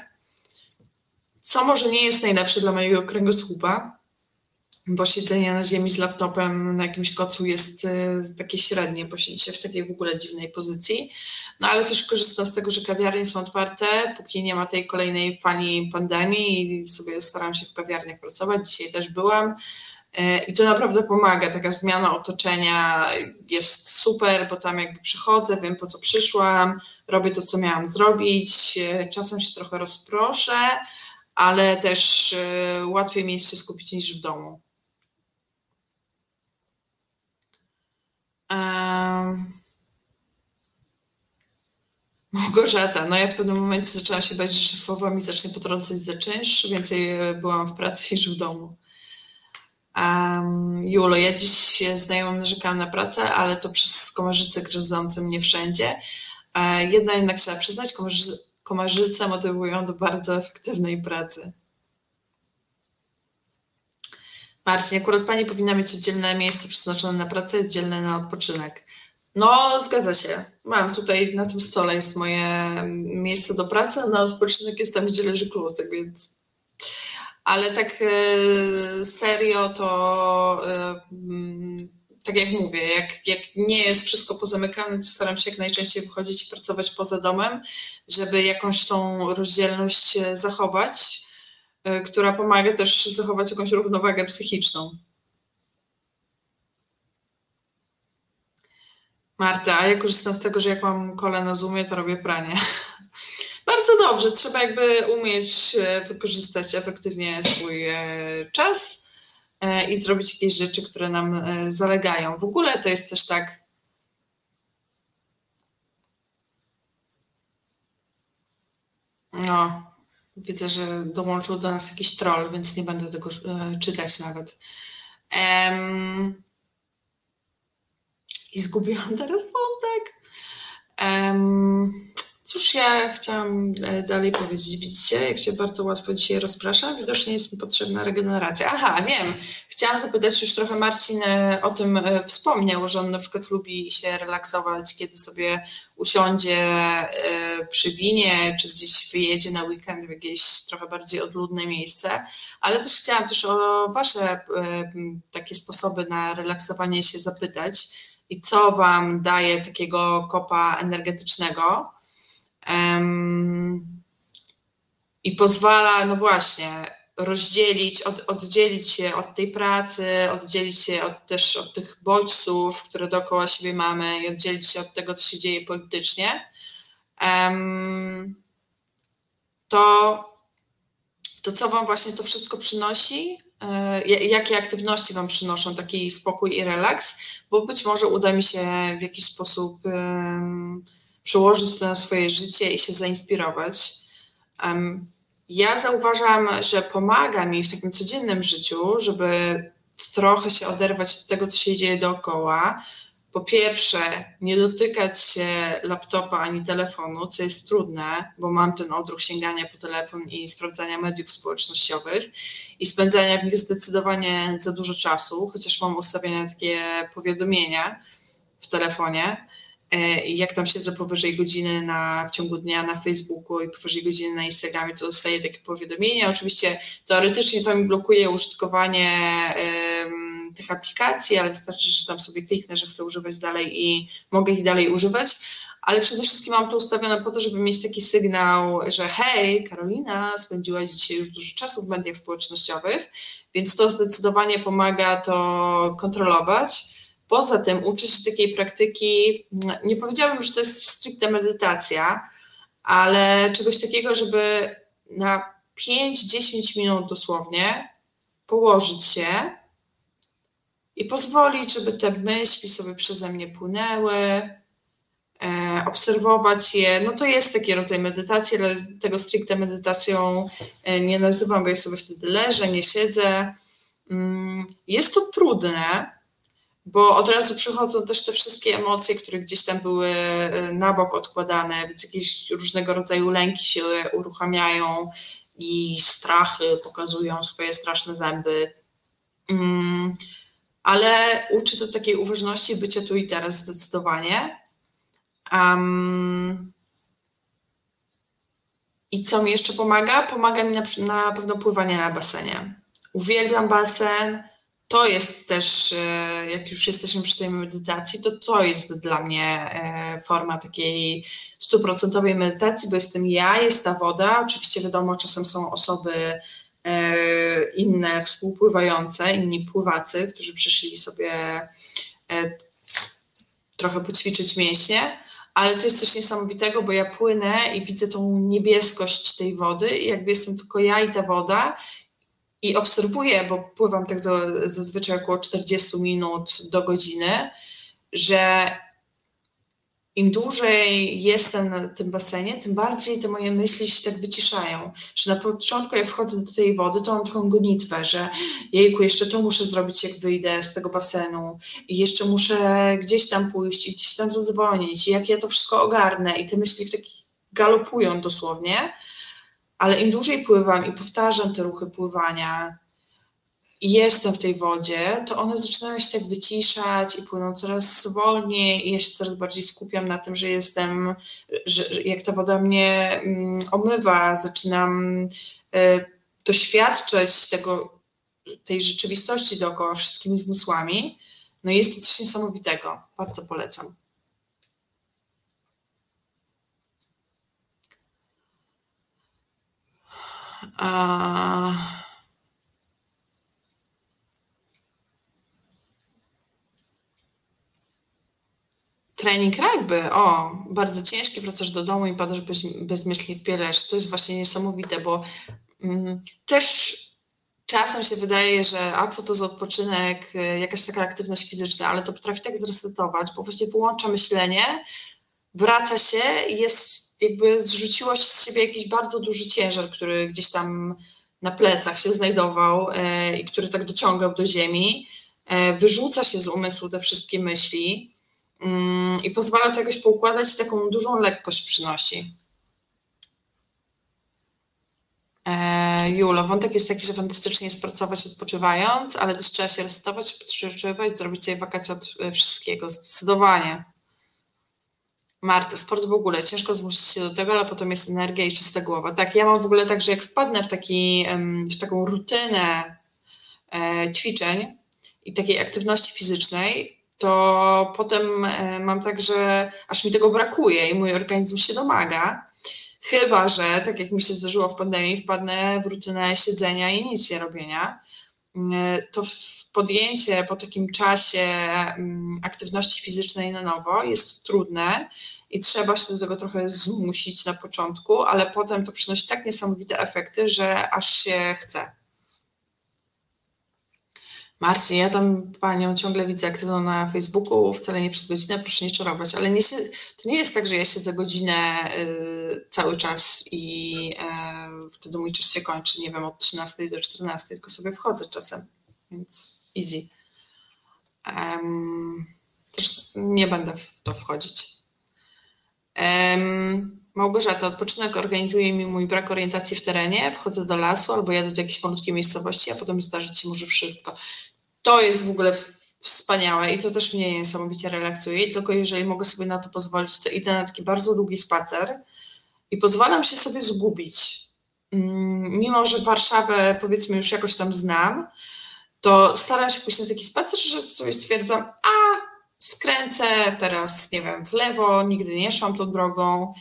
co może nie jest najlepsze dla mojego kręgosłupa, bo siedzenie na ziemi z laptopem na jakimś kocu jest e, takie średnie, bo siedzi się w takiej w ogóle dziwnej pozycji. No ale też korzystam z tego, że kawiarnie są otwarte, póki nie ma tej kolejnej fali pandemii i sobie staram się w kawiarniach pracować. Dzisiaj też byłam. E, I to naprawdę pomaga, taka zmiana otoczenia jest super, bo tam jakby przychodzę, wiem po co przyszłam, robię to, co miałam zrobić, e, czasem się trochę rozproszę, ale też łatwiej mi jest się skupić niż w domu. Małgorzata, no ja w pewnym momencie zaczęłam się bać, że szefowa mi zacznie potrącać za czynsz, więcej e, byłam w pracy niż w domu. Um, Julo, ja dziś znajomym narzekałam na pracę, ale to przez komarzyce gryzące mnie wszędzie. E, jedno jednak trzeba przyznać, komarzy, komarzyce motywują do bardzo efektywnej pracy. Marcin, akurat Pani powinna mieć oddzielne miejsce przeznaczone na pracę, oddzielne na odpoczynek. No, zgadza się. Mam tutaj na tym stole jest moje miejsce do pracy, a na odpoczynek jest tam, gdzie leży klusek, więc. Ale tak e, serio to e, mm, tak jak mówię, jak, jak nie jest wszystko pozamykane, to staram się jak najczęściej wychodzić i pracować poza domem, żeby jakąś tą rozdzielność e, zachować która pomaga też zachować jakąś równowagę psychiczną. Marta, ja korzystam z tego, że jak mam kole na Zoomie, to robię pranie. Bardzo dobrze, trzeba jakby umieć e, wykorzystać efektywnie swój e, czas i zrobić jakieś rzeczy, które nam zalegają. W ogóle to jest też tak, no, Widzę, że dołączył do nas jakiś troll, więc nie będę tego e, czytać nawet. Um, I zgubiłam teraz wątek. Um, Cóż ja chciałam e, dalej powiedzieć? Widzicie, jak się bardzo łatwo dzisiaj rozpraszam? Widocznie jest mi potrzebna regeneracja. Aha, wiem. Chciałam zapytać, już trochę Marcin e, o tym e, wspomniał, że on na przykład lubi się relaksować, kiedy sobie usiądzie przy winie, czy gdzieś wyjedzie na weekend w jakieś trochę bardziej odludne miejsce. Ale też chciałam też o Wasze takie sposoby na relaksowanie się zapytać i co Wam daje takiego kopa energetycznego i pozwala, no właśnie, rozdzielić, od, oddzielić się od tej pracy, oddzielić się od, też od tych bodźców, które dookoła siebie mamy i oddzielić się od tego, co się dzieje politycznie, to, to co Wam właśnie to wszystko przynosi, e, jakie aktywności Wam przynoszą? Taki spokój i relaks, bo być może uda mi się w jakiś sposób przełożyć to na swoje życie i się zainspirować. Ja zauważam, że pomaga mi w takim codziennym życiu, żeby trochę się oderwać od tego, co się dzieje dookoła. Po pierwsze, nie dotykać się laptopa ani telefonu, co jest trudne, bo mam ten odruch sięgania po telefon i sprawdzania mediów społecznościowych i spędzania w nich zdecydowanie za dużo czasu, chociaż mam ustawione takie powiadomienia w telefonie. E, jak tam siedzę powyżej godziny na, w ciągu dnia na Facebooku i powyżej godziny na Instagramie, to dostaję takie powiadomienia. Oczywiście teoretycznie to mi blokuje użytkowanie um, tych aplikacji, ale wystarczy, że tam sobie kliknę, że chcę używać dalej i mogę ich dalej używać. Ale przede wszystkim mam to ustawione po to, żeby mieć taki sygnał, że hej, Karolina spędziła dzisiaj już dużo czasu w mediach społecznościowych, więc to zdecydowanie pomaga to kontrolować. Poza tym uczyć się takiej praktyki, nie powiedziałabym, że to jest stricte medytacja, ale czegoś takiego, żeby na 5-10 minut dosłownie położyć się i pozwolić, żeby te myśli sobie przeze mnie płynęły, e, obserwować je. No to jest taki rodzaj medytacji, ale tego stricte medytacją e, nie nazywam, bo ja sobie wtedy leżę, nie siedzę. Mm, jest to trudne, bo od razu przychodzą też te wszystkie emocje, które gdzieś tam były e, na bok odkładane, więc jakieś różnego rodzaju lęki się uruchamiają i strachy pokazują swoje straszne zęby. Mm, ale uczy to takiej uważności bycia tu i teraz zdecydowanie. Um, I co mi jeszcze pomaga? Pomaga mi na, na pewno pływanie na basenie. Uwielbiam basen. To jest też, e, jak już jesteśmy przy tej medytacji, to to jest dla mnie e, forma takiej stuprocentowej medytacji, bo jestem ja, jest ta woda. Oczywiście wiadomo, czasem są osoby E, inne współpływające, inni pływacy, którzy przyszli sobie trochę poćwiczyć mięśnie, ale to jest coś niesamowitego, bo ja płynę i widzę tą niebieskość tej wody i jakby jestem tylko ja i ta woda i obserwuję, bo pływam tak zazwyczaj około 40 minut do godziny, że im dłużej jestem na tym basenie, tym bardziej te moje myśli się tak wyciszają. Że na początku jak wchodzę do tej wody, to mam taką gonitwę, że jejku, jeszcze to muszę zrobić, jak wyjdę z tego basenu i jeszcze muszę gdzieś tam pójść i gdzieś tam zadzwonić jak ja to wszystko ogarnę i te myśli w taki galopują dosłownie, ale im dłużej pływam i powtarzam te ruchy pływania, i jestem w tej wodzie, to one zaczynają się tak wyciszać i płyną coraz wolniej i ja się coraz bardziej skupiam na tym, że jestem, że jak ta woda mnie mm, omywa, zaczynam y, doświadczać tego, tej rzeczywistości dookoła wszystkimi zmysłami. No jest to coś niesamowitego. Bardzo polecam. A... Trening rugby, o, bardzo ciężki, wracasz do domu i padasz bez, bez myśli w pieleż. To jest właśnie niesamowite, bo mm, też czasem się wydaje, że a co to za odpoczynek, y, jakaś taka aktywność fizyczna, ale to potrafi tak zresetować, bo właśnie wyłącza myślenie, wraca się i jest jakby zrzuciło się z siebie jakiś bardzo duży ciężar, który gdzieś tam na plecach się znajdował y, i który tak dociągał do ziemi. Y, wyrzuca się z umysłu te wszystkie myśli Mm, i pozwala to jakoś poukładać, taką dużą lekkość przynosi. E, Julo, wątek jest taki, że fantastycznie jest pracować odpoczywając, ale też trzeba się resetować, odpoczywać, zrobić wakacje od e, wszystkiego, zdecydowanie. Marta, sport w ogóle, ciężko zmusić się do tego, ale potem jest energia i czysta głowa. Tak, ja mam w ogóle tak, że jak wpadnę w, taki, w taką rutynę e, ćwiczeń i takiej aktywności fizycznej, to potem e, mam tak, że aż mi tego brakuje i mój organizm się domaga. Chyba, że tak jak mi się zdarzyło w pandemii, wpadnę w rutynę siedzenia i nic nie robienia, to podjęcie po takim czasie mm, aktywności fizycznej na nowo jest trudne i trzeba się do tego trochę zmusić na początku, ale potem to przynosi tak niesamowite efekty, że aż się chce. Marcin, ja tam panią ciągle widzę aktywną na Facebooku, wcale nie przez godzinę, proszę nie czarować, ale nie to nie jest tak, że ja siedzę godzinę y, cały czas i y, wtedy mój czas się kończy, nie wiem, od 13 do 14, tylko sobie wchodzę czasem, więc easy. Um, też nie będę w to wchodzić. Um, Małgorzata, odpoczynek organizuje mi mój brak orientacji w terenie, wchodzę do lasu albo jadę do jakiejś malutkiej miejscowości, a potem zdarzyć się może wszystko to jest w ogóle wspaniałe i to też mnie niesamowicie relaksuje. tylko jeżeli mogę sobie na to pozwolić, to idę na taki bardzo długi spacer i pozwalam się sobie zgubić. Mm, mimo, że Warszawę powiedzmy już jakoś tam znam, to staram się pójść na taki spacer, że sobie stwierdzam, a skręcę teraz, nie wiem, w lewo, nigdy nie szłam tą drogą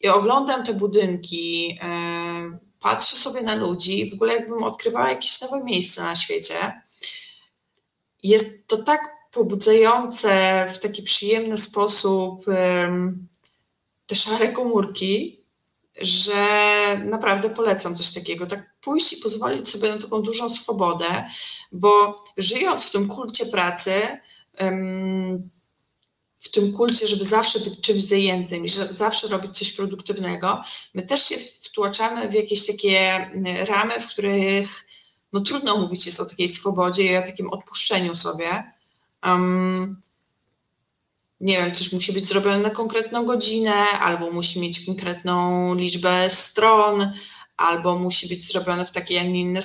i oglądam te budynki, yy, patrzę sobie na ludzi, w ogóle jakbym odkrywała jakieś nowe miejsce na świecie jest to tak pobudzające w taki przyjemny sposób te szare komórki, że naprawdę polecam coś takiego, tak pójść i pozwolić sobie na taką dużą swobodę, bo żyjąc w tym kulcie pracy, w tym kulcie, żeby zawsze być czymś zajętym i zawsze robić coś produktywnego, my też się wtłaczamy w jakieś takie ramy, w których no trudno mówić jest o takiej swobodzie i o takim odpuszczeniu sobie. Um, nie wiem, coś musi być zrobione na konkretną godzinę, albo musi mieć konkretną liczbę stron, albo musi być zrobione w taki, a nie inny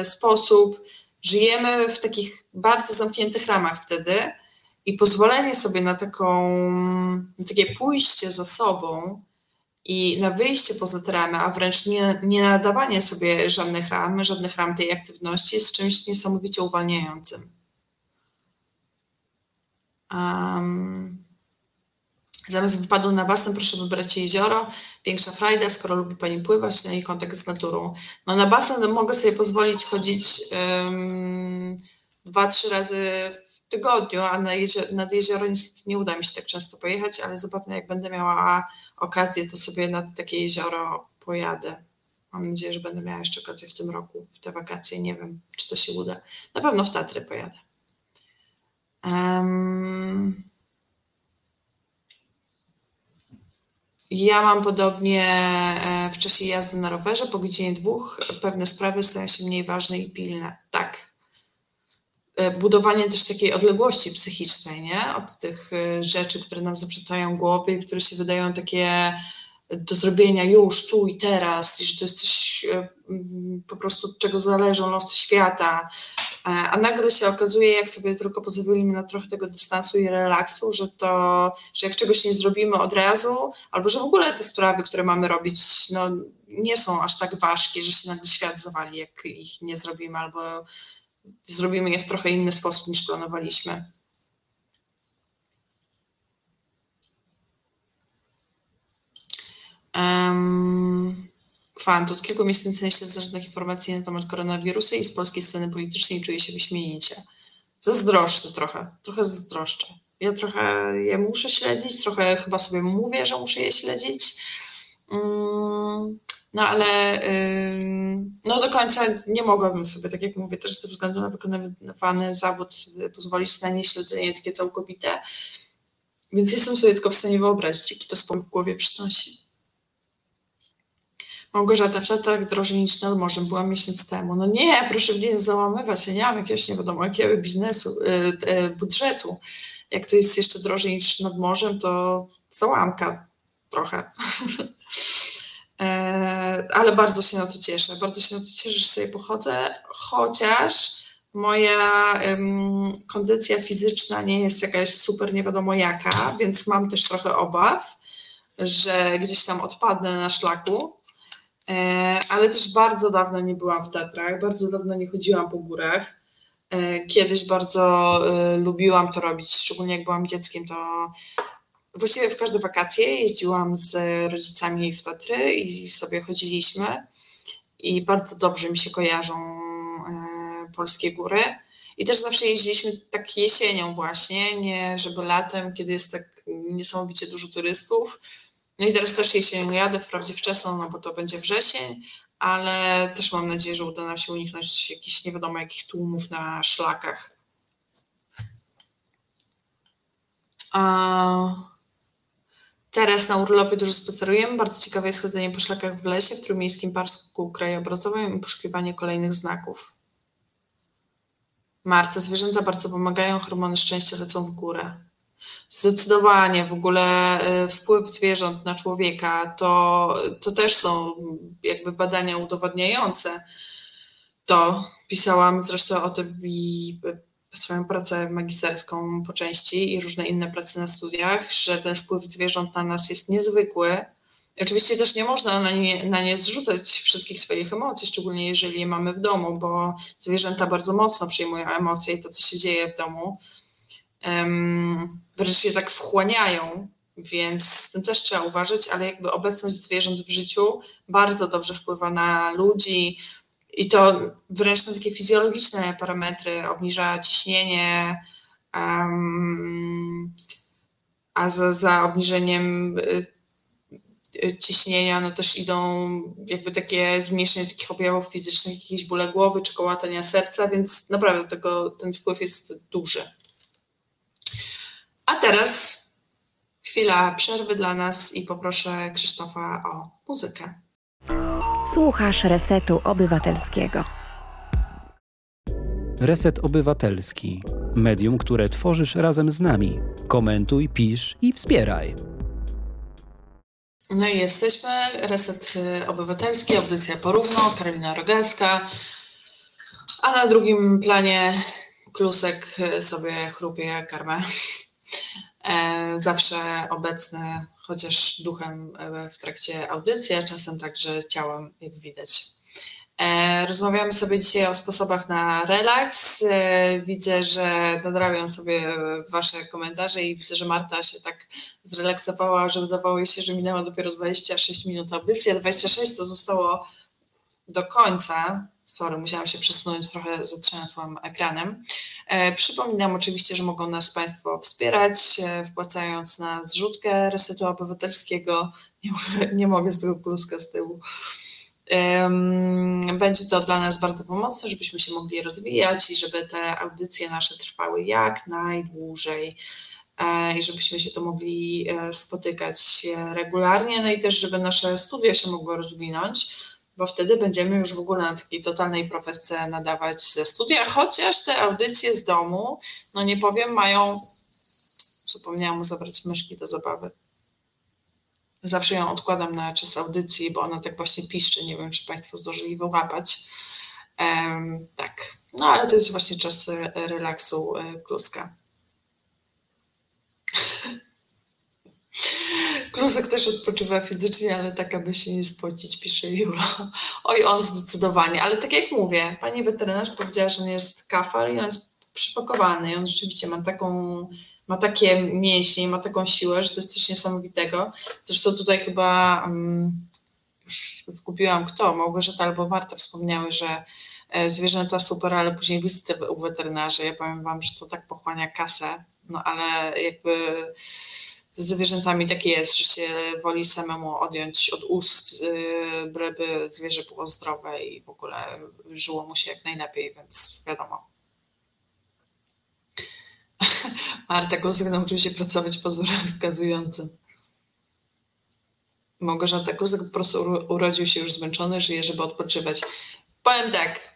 y, sposób. Żyjemy w takich bardzo zamkniętych ramach wtedy i pozwolenie sobie na, taką, na takie pójście za sobą i na wyjście poza te ramy, a wręcz nie, nie nadawanie sobie żadnych ram, żadnych ram tej aktywności jest czymś niesamowicie uwalniającym. Um, zamiast wypadu na basen proszę wybrać jezioro. Większa frajda, skoro lubi Pani pływać, no i kontakt z naturą. No na basen mogę sobie pozwolić chodzić um, dwa, trzy razy tygodniu, a na jezioro, nad jezioro niestety nie uda mi się tak często pojechać, ale zapewne jak będę miała okazję, to sobie nad takie jezioro pojadę. Mam nadzieję, że będę miała jeszcze okazję w tym roku, w te wakacje. Nie wiem, czy to się uda. Na pewno w Tatry pojadę. Um, ja mam podobnie e, w czasie jazdy na rowerze, po godzinie dwóch pewne sprawy stają się mniej ważne i pilne. Tak. E, budowanie też takiej odległości psychicznej, nie? Od tych e, rzeczy, które nam zaprzeczają głowy i które się wydają takie do zrobienia już, tu i teraz, i że to jest coś e, po prostu od czego zależą losy świata, e, a nagle się okazuje, jak sobie tylko pozwolimy na trochę tego dystansu i relaksu, że to, że jak czegoś nie zrobimy od razu, albo że w ogóle te sprawy, które mamy robić, no, nie są aż tak ważkie, że się nagle świat zawali, jak ich nie zrobimy, albo zrobimy je w trochę inny sposób niż planowaliśmy. Um, kwant. Od kilku miesięcy nie śledzę żadnych informacji na temat koronawirusa i z polskiej sceny politycznej czuję się wyśmienicie. Zazdroszczę trochę, trochę zazdroszczę. Ja trochę je muszę śledzić, trochę chyba sobie mówię, że muszę je śledzić. Um, no ale no do końca nie mogłabym sobie, tak jak mówię, też ze względu na wykonywany zawód pozwolić na nie śledzenie takie całkowite. Więc jestem sobie tylko w stanie wyobrazić, jaki to spokój w głowie przynosi. Małgorzata w Tatrach drożej niż nad morzem. Była miesiąc temu. No nie, proszę mnie nie załamywać. Ja nie mam jakiegoś nie wiadomo jakiego biznesu, yy, budżetu. Jak to jest jeszcze drożej niż nad morzem, to załamka trochę. E, ale bardzo się na to cieszę. Bardzo się na to cieszę, że sobie pochodzę, chociaż moja um, kondycja fizyczna nie jest jakaś super nie wiadomo jaka, więc mam też trochę obaw, że gdzieś tam odpadnę na szlaku E, ale też bardzo dawno nie byłam w Tatrach, bardzo dawno nie chodziłam po górach. E, kiedyś bardzo e, lubiłam to robić, szczególnie jak byłam dzieckiem, to właściwie w każde wakacje jeździłam z rodzicami w Tatry i sobie chodziliśmy i bardzo dobrze mi się kojarzą polskie góry. I też zawsze jeździliśmy tak jesienią właśnie, nie żeby latem, kiedy jest tak niesamowicie dużo turystów, no i teraz też jesienią jadę, wprawdzie wczesną, no bo to będzie wrzesień, ale też mam nadzieję, że uda nam się uniknąć jakichś nie wiadomo jakich tłumów na szlakach. Teraz na urlopie dużo spacerujemy. Bardzo ciekawe jest chodzenie po szlakach w lesie, w Trójmiejskim Parku Krajobrazowym i poszukiwanie kolejnych znaków. Marta, zwierzęta bardzo pomagają, hormony szczęścia lecą w górę. Zdecydowanie w ogóle y, wpływ zwierząt na człowieka to, to też są jakby badania udowadniające. To pisałam zresztą o tym i swoją pracę magisterską po części i różne inne prace na studiach, że ten wpływ zwierząt na nas jest niezwykły. Oczywiście też nie można na nie, na nie zrzucać wszystkich swoich emocji, szczególnie jeżeli je mamy w domu, bo zwierzęta bardzo mocno przyjmują emocje i to, co się dzieje w domu wręcz się tak wchłaniają, więc z tym też trzeba uważać, ale jakby obecność zwierząt w życiu bardzo dobrze wpływa na ludzi i to wręcz na takie fizjologiczne parametry, obniża ciśnienie, um, a za, za obniżeniem y, ciśnienia, no też idą jakby takie zmniejszenie takich objawów fizycznych, jakieś bóle głowy czy kołatania serca, więc naprawdę tego, ten wpływ jest duży. A teraz chwila przerwy dla nas i poproszę Krzysztofa o muzykę. Słuchasz Resetu Obywatelskiego. Reset Obywatelski. Medium, które tworzysz razem z nami. Komentuj, pisz i wspieraj. No i jesteśmy. Reset y, Obywatelski, audycja porówno, Karolina Rogalska. A na drugim planie Klusek y, sobie chrupie karmę. E, zawsze obecny, chociaż duchem e, w trakcie audycji, a czasem także ciałem, jak widać. E, rozmawiamy sobie dzisiaj o sposobach na relaks. Widzę, że nadrabiam sobie Wasze komentarze i widzę, że Marta się tak zrelaksowała, że wydawało jej się, że minęło dopiero 26 minut audycji, a 26 to zostało do końca, Sorry, musiałam się przesunąć, trochę zatrzęsłam ekranem. E, przypominam oczywiście, że mogą nas Państwo wspierać, e, wpłacając na zrzutkę Resetu Obywatelskiego. Nie, nie mogę z tego kluska z tyłu. Będzie to dla nas bardzo pomocne, żebyśmy się mogli rozwijać i żeby te audycje nasze trwały jak najdłużej e, i żebyśmy się tu mogli spotykać regularnie, no i też, żeby nasze studia się mogły rozwinąć bo wtedy będziemy już w ogóle na takiej totalnej profesce nadawać ze studia, chociaż te audycje z domu, no nie powiem, mają, zapomniałam mu zabrać myszki do zabawy. Zawsze ją odkładam na czas audycji, bo ona tak właśnie piszczy, nie wiem, czy Państwo zdążyli wyłapać. Um, tak, no ale to jest właśnie czas relaksu e, kluska. Klusek też odpoczywa fizycznie, ale tak, aby się nie spocić, pisze Jula. Oj, on zdecydowanie, ale tak jak mówię, pani weterynarz powiedziała, że on jest kafar i on jest przypakowany i on rzeczywiście ma taką, ma takie mięśnie, ma taką siłę, że to jest coś niesamowitego. Zresztą tutaj chyba um, już zgubiłam kto, Małgorzata albo Marta wspomniały, że e, zwierzęta super, ale później wizyty u weterynarza. Ja powiem wam, że to tak pochłania kasę, no ale jakby ze zwierzętami takie jest, że się woli samemu odjąć od ust, y, byleby zwierzę było zdrowe i w ogóle żyło mu się jak najlepiej, więc wiadomo. Marta Klusek nauczył się pracować po wzorach wskazującym. Małgorzata Klusek po prostu urodził się już zmęczony, żyje, żeby odpoczywać. Powiem tak,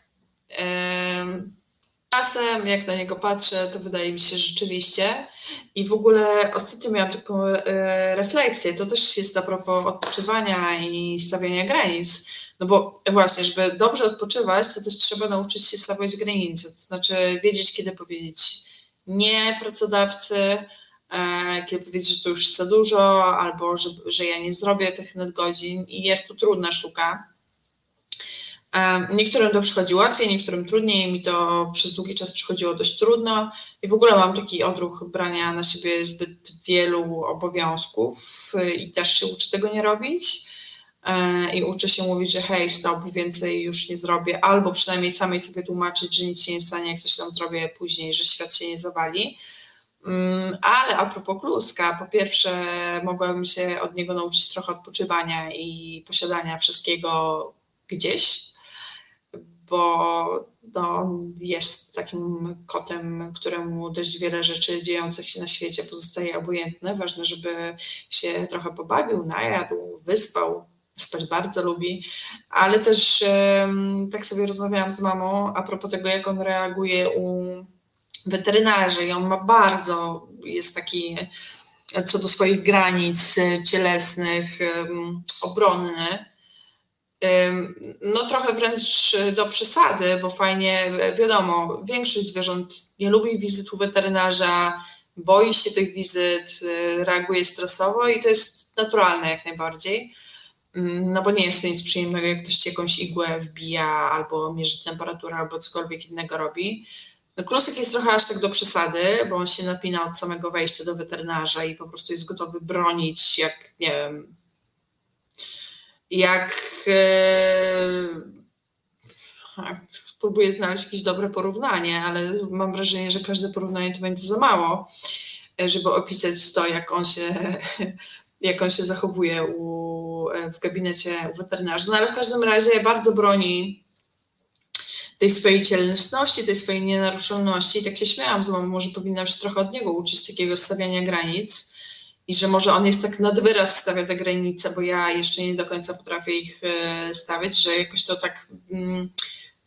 Czasem, jak na niego patrzę, to wydaje mi się rzeczywiście. I w ogóle ostatnio miałam taką e, refleksję, to też jest a propos odpoczywania i stawiania granic. No bo właśnie, żeby dobrze odpoczywać, to też trzeba nauczyć się stawiać granice. To znaczy wiedzieć, kiedy powiedzieć nie pracodawcy, e, kiedy powiedzieć, że to już za dużo, albo że, że ja nie zrobię tych nadgodzin. I jest to trudna sztuka Niektórym to przychodzi łatwiej, niektórym trudniej. Mi to przez długi czas przychodziło dość trudno i w ogóle mam taki odruch brania na siebie zbyt wielu obowiązków y, i też się uczę tego nie robić. E, I uczę się mówić, że hej, stop, więcej już nie zrobię, albo przynajmniej samej sobie tłumaczyć, że nic się nie stanie, jak coś tam zrobię później, że świat się nie zawali. Mm, ale a propos kluska, po pierwsze mogłabym się od niego nauczyć trochę odpoczywania i posiadania wszystkiego gdzieś, bo no, jest takim kotem, któremu dość wiele rzeczy dziejących się na świecie pozostaje obojętne. Ważne, żeby się trochę pobawił, najadł, wyspał. Spać bardzo lubi, ale też tak sobie rozmawiałam z mamą a propos tego, jak on reaguje u weterynarzy i on ma bardzo, jest taki co do swoich granic cielesnych, obronny no trochę wręcz do przesady, bo fajnie, wiadomo, większość zwierząt nie lubi wizyt u weterynarza, boi się tych wizyt, y, reaguje stresowo i to jest naturalne jak najbardziej. No bo nie jest to nic przyjemnego, jak ktoś ci jakąś igłę wbija, albo mierzy temperaturę, albo cokolwiek innego robi. No, Klusek jest trochę aż tak do przesady, bo on się napina od samego wejścia do weterynarza i po prostu jest gotowy bronić, jak nie wiem, jak e, spróbuję znaleźć jakieś dobre porównanie, ale mam wrażenie, że każde porównanie to będzie za mało, e, żeby opisać to, jak on się, jak on się zachowuje u u, w gabinecie weterynarza. No ale w każdym razie bardzo broni tej swojej cielesności, tej swojej nienaruszalności. Tak się śmiałam mamą, może powinnam się trochę od niego uczyć takiego stawiania granic i że może on jest tak nad wyraz stawia te granice, bo ja jeszcze nie do końca potrafię ich e, stawiać, że jakoś to tak mm,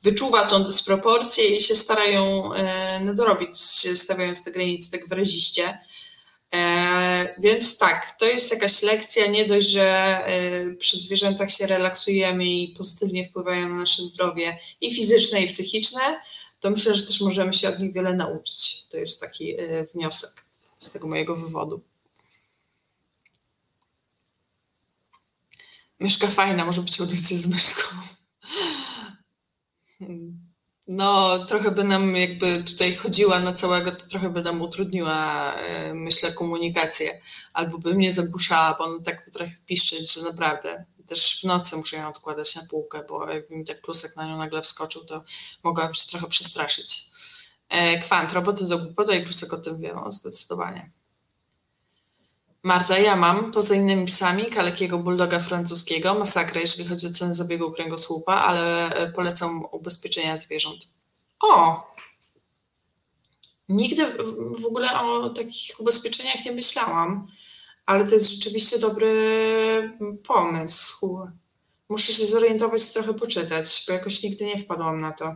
wyczuwa tą dysproporcję i się starają e, nadrobić, stawiając te granice tak wyraziście. E, więc tak, to jest jakaś lekcja, nie dość, że przy zwierzętach się relaksujemy i pozytywnie wpływają na nasze zdrowie i fizyczne, i psychiczne, to myślę, że też możemy się od nich wiele nauczyć. To jest taki wniosek z tego mojego wywodu. Myszka fajna, może być audycja z myszką. No, trochę by nam jakby tutaj chodziła na całego, to trochę by nam utrudniła, e, myślę, komunikację. Albo by mnie zagłuszała, bo on tak potrafi piszczeć, że naprawdę. Też w nocy muszę ją odkładać na półkę, bo jakby mi tak plusek na nią nagle wskoczył, to mogłabym się trochę przestraszyć. E, kwant, roboty do głupoty i plusek o tym wie, no, zdecydowanie. Marta, ja mam, poza innymi psami, kalekiego bulldoga francuskiego, masakra, jeżeli chodzi o cenę zabiegu kręgosłupa, ale e, polecam ubezpieczenia zwierząt. O! Nigdy w ogóle o takich ubezpieczeniach nie myślałam, ale to jest rzeczywiście dobry pomysł. Muszę się zorientować, trochę poczytać, bo jakoś nigdy nie wpadłam na to,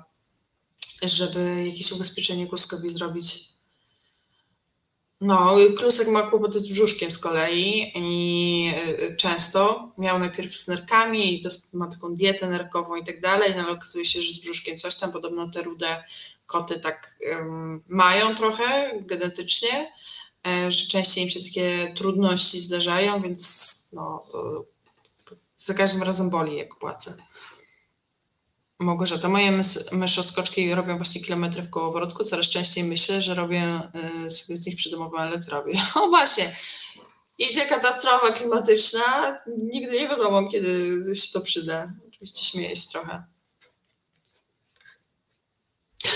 żeby jakieś ubezpieczenie kluskowi zrobić. No, Klusek ma kłopoty z brzuszkiem z kolei i y, często miał najpierw z nerkami i ma taką dietę nerkową i tak dalej, no ale okazuje się, że z brzuszkiem coś tam, podobno te rude koty tak um, mają trochę genetycznie, e, że częściej im się takie trudności zdarzają, więc no, za każdym razem boli jak płacę. Małgorzata, moje myszoskoczki robią właśnie kilometry w kołowrotku. Coraz częściej myślę, że robię y, sobie z nich przydomową elektrownię. O właśnie, idzie katastrofa klimatyczna. Nigdy nie wiadomo, kiedy się to przyda. Oczywiście śmieję się trochę.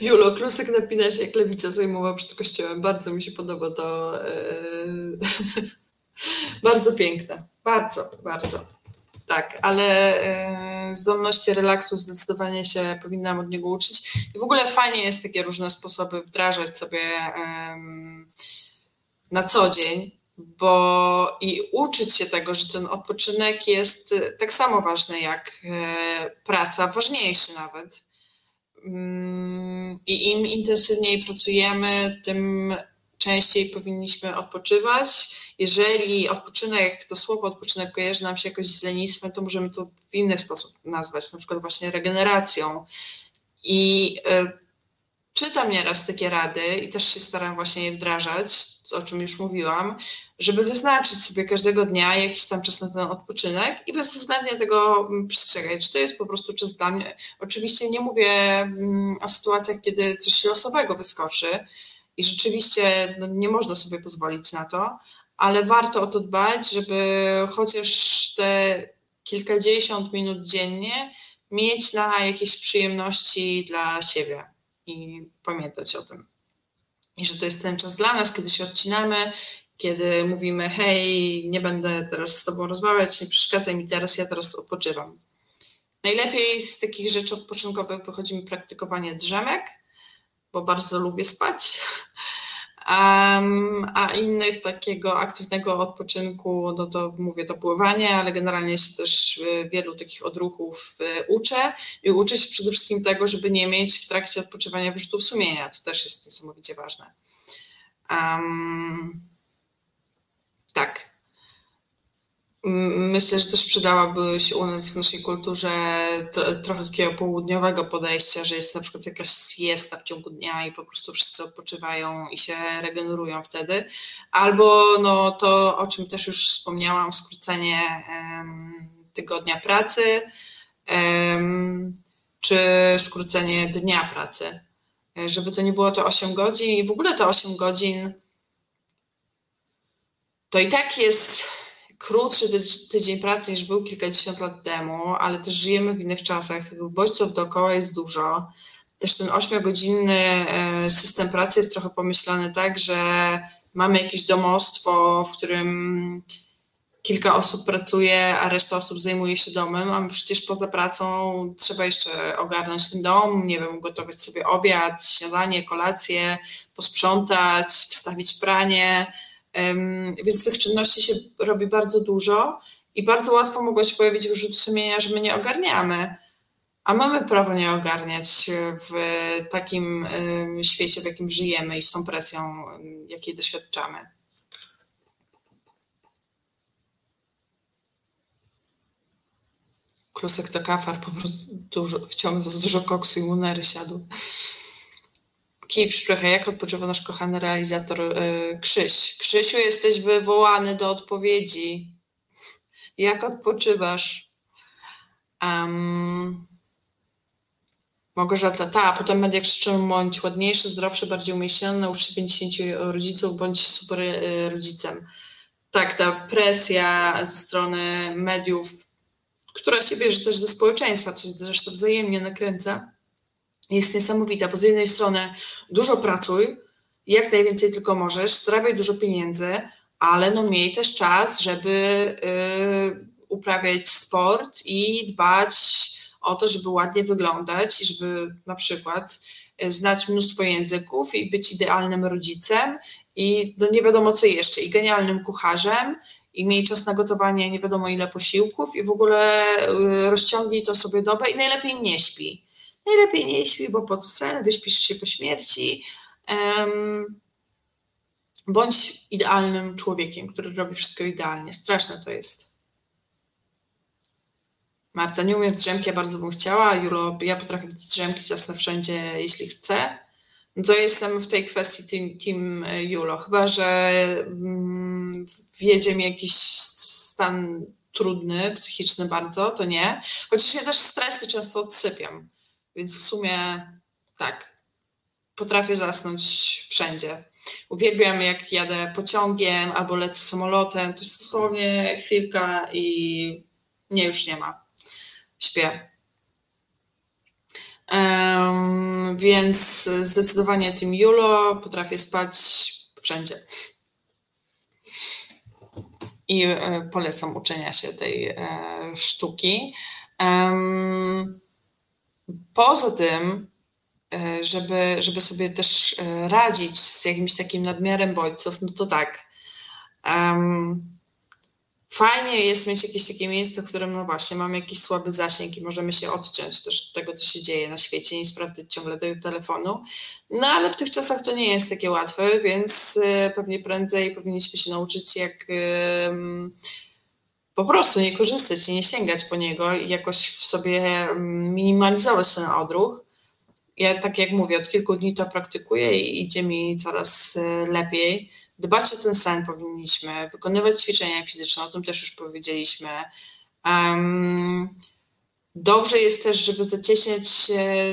Julo, Klusek napina się, jak lewica zajmował przed kościołem. Bardzo mi się podoba to. Yy... bardzo piękne. Bardzo, bardzo. Tak, ale y, zdolności relaksu zdecydowanie się powinnam od niego uczyć. I w ogóle fajnie jest takie różne sposoby wdrażać sobie na co dzień, bo i uczyć się tego, że ten odpoczynek jest tak samo ważny jak e, praca, ważniejszy nawet. Mm, I im intensywniej pracujemy, tym częściej powinniśmy odpoczywać. Jeżeli odpoczynek, to słowo odpoczynek kojarzy nam się jakoś z lenistwem, to możemy to w inny sposób nazwać, na przykład właśnie regeneracją. I y, czytam nieraz takie rady i też się staram właśnie je wdrażać, o czym już mówiłam, żeby wyznaczyć sobie każdego dnia jakiś tam czas na ten odpoczynek i bezwzględnie tego mm, przestrzegać. Czy to jest po prostu czas dla mnie? Oczywiście nie mówię mm, o sytuacjach, kiedy coś losowego wyskoczy, i rzeczywiście no, nie można sobie pozwolić na to, ale warto o to dbać, żeby chociaż te kilkadziesiąt minut dziennie mieć na jakieś przyjemności dla siebie i pamiętać o tym. I że to jest ten czas dla nas, kiedy się odcinamy, kiedy mówimy: Hej, nie będę teraz z Tobą rozmawiać, nie przeszkadzaj mi teraz, ja teraz odpoczywam. Najlepiej z takich rzeczy odpoczynkowych wychodzi mi praktykowanie drzemek bo bardzo lubię spać. Um, a innych takiego aktywnego odpoczynku, no to mówię to pływanie, ale generalnie się też y, wielu takich odruchów y, uczę i uczę się przede wszystkim tego, żeby nie mieć w trakcie odpoczywania wyrzutów sumienia. To też jest niesamowicie ważne. Um, tak. Myślę, że też przydałaby się u nas w naszej kulturze trochę takiego południowego podejścia, że jest na przykład jakaś siesta w ciągu dnia i po prostu wszyscy odpoczywają i się regenerują wtedy. Albo no, to, o czym też już wspomniałam, skrócenie tygodnia pracy czy skrócenie dnia pracy. Żeby to nie było to 8 godzin i w ogóle to 8 godzin to i tak jest krótszy tydzień pracy niż był kilkadziesiąt lat temu, ale też żyjemy w innych czasach, tych bodźców dookoła jest dużo. Też ten ośmiogodzinny e, system pracy jest trochę pomyślany tak, że mamy jakieś domostwo, w którym kilka osób pracuje, a reszta osób zajmuje się domem, a przecież poza pracą trzeba jeszcze ogarnąć ten dom, nie wiem, gotować sobie obiad, śniadanie, kolację, posprzątać, wstawić pranie, więc tych czynności się robi bardzo dużo i bardzo łatwo mogło się pojawić wyrzut sumienia, że my nie ogarniamy. A mamy prawo nie ogarniać w takim świecie, w jakim żyjemy i z tą presją, jakiej doświadczamy. Klusek to kafar, po prostu dużo, wciągnął z dużo koksu i munery siadł. Kij w jak odpoczywa nasz kochany realizator yy, Krzyś? Krzysiu, jesteś wywołany do odpowiedzi. Jak odpoczywasz? Um, Małgorzata, ta, a potem media krzyczą, bądź ładniejszy, zdrowszy, bardziej umieśniony, naucz się 50 rodziców, bądź super y, rodzicem. Tak, ta presja ze strony mediów, która się bierze też ze społeczeństwa, czy zresztą wzajemnie nakręca, jest niesamowita, bo z jednej strony dużo pracuj, jak najwięcej tylko możesz, zarabiaj dużo pieniędzy, ale no miej też czas, żeby y, uprawiać sport i dbać o to, żeby ładnie wyglądać i żeby na przykład e, znać mnóstwo języków i być idealnym rodzicem i no nie wiadomo co jeszcze, i genialnym kucharzem, i miej czas na gotowanie nie wiadomo ile posiłków i w ogóle e, rozciągnij to sobie dobę i najlepiej nie śpi. Najlepiej nie śpi, bo po co sen, wyśpisz się po śmierci. Um, bądź idealnym człowiekiem, który robi wszystko idealnie. Straszne to jest. Marta, nie umiem w drzemki, ja bardzo bym chciała. Julo, ja potrafię w drzemki, zasnę wszędzie, jeśli chcę. No to jestem w tej kwestii team, team e, Julo. Chyba, że mm, wiedzie mi jakiś stan trudny, psychiczny bardzo, to nie. Chociaż ja też stresy często odsypiam. Więc w sumie tak, potrafię zasnąć wszędzie. Uwielbiam, jak jadę pociągiem albo lecę samolotem. To jest dosłownie chwilka i nie, już nie ma śpię. Um, więc zdecydowanie tym Julo potrafię spać wszędzie. I e, polecam uczenia się tej e, sztuki. Um, poza tym, e, żeby, żeby sobie też e, radzić z jakimś takim nadmiarem bodźców, no to tak. Um, fajnie jest mieć jakieś takie miejsce, w którym no właśnie mamy jakiś słaby zasięg i możemy się odciąć też od tego, co się dzieje na świecie, nie sprawdzać ciągle tego telefonu. No ale w tych czasach to nie jest takie łatwe, więc y, pewnie prędzej powinniśmy się nauczyć, jak po prostu nie korzystać i nie sięgać po niego i jakoś w sobie minimalizować ten odruch. Ja tak jak mówię, od kilku dni to praktykuję i idzie mi coraz y, lepiej Dbać o ten sen powinniśmy, wykonywać ćwiczenia fizyczne, o tym też już powiedzieliśmy. Um, dobrze jest też, żeby zacieśniać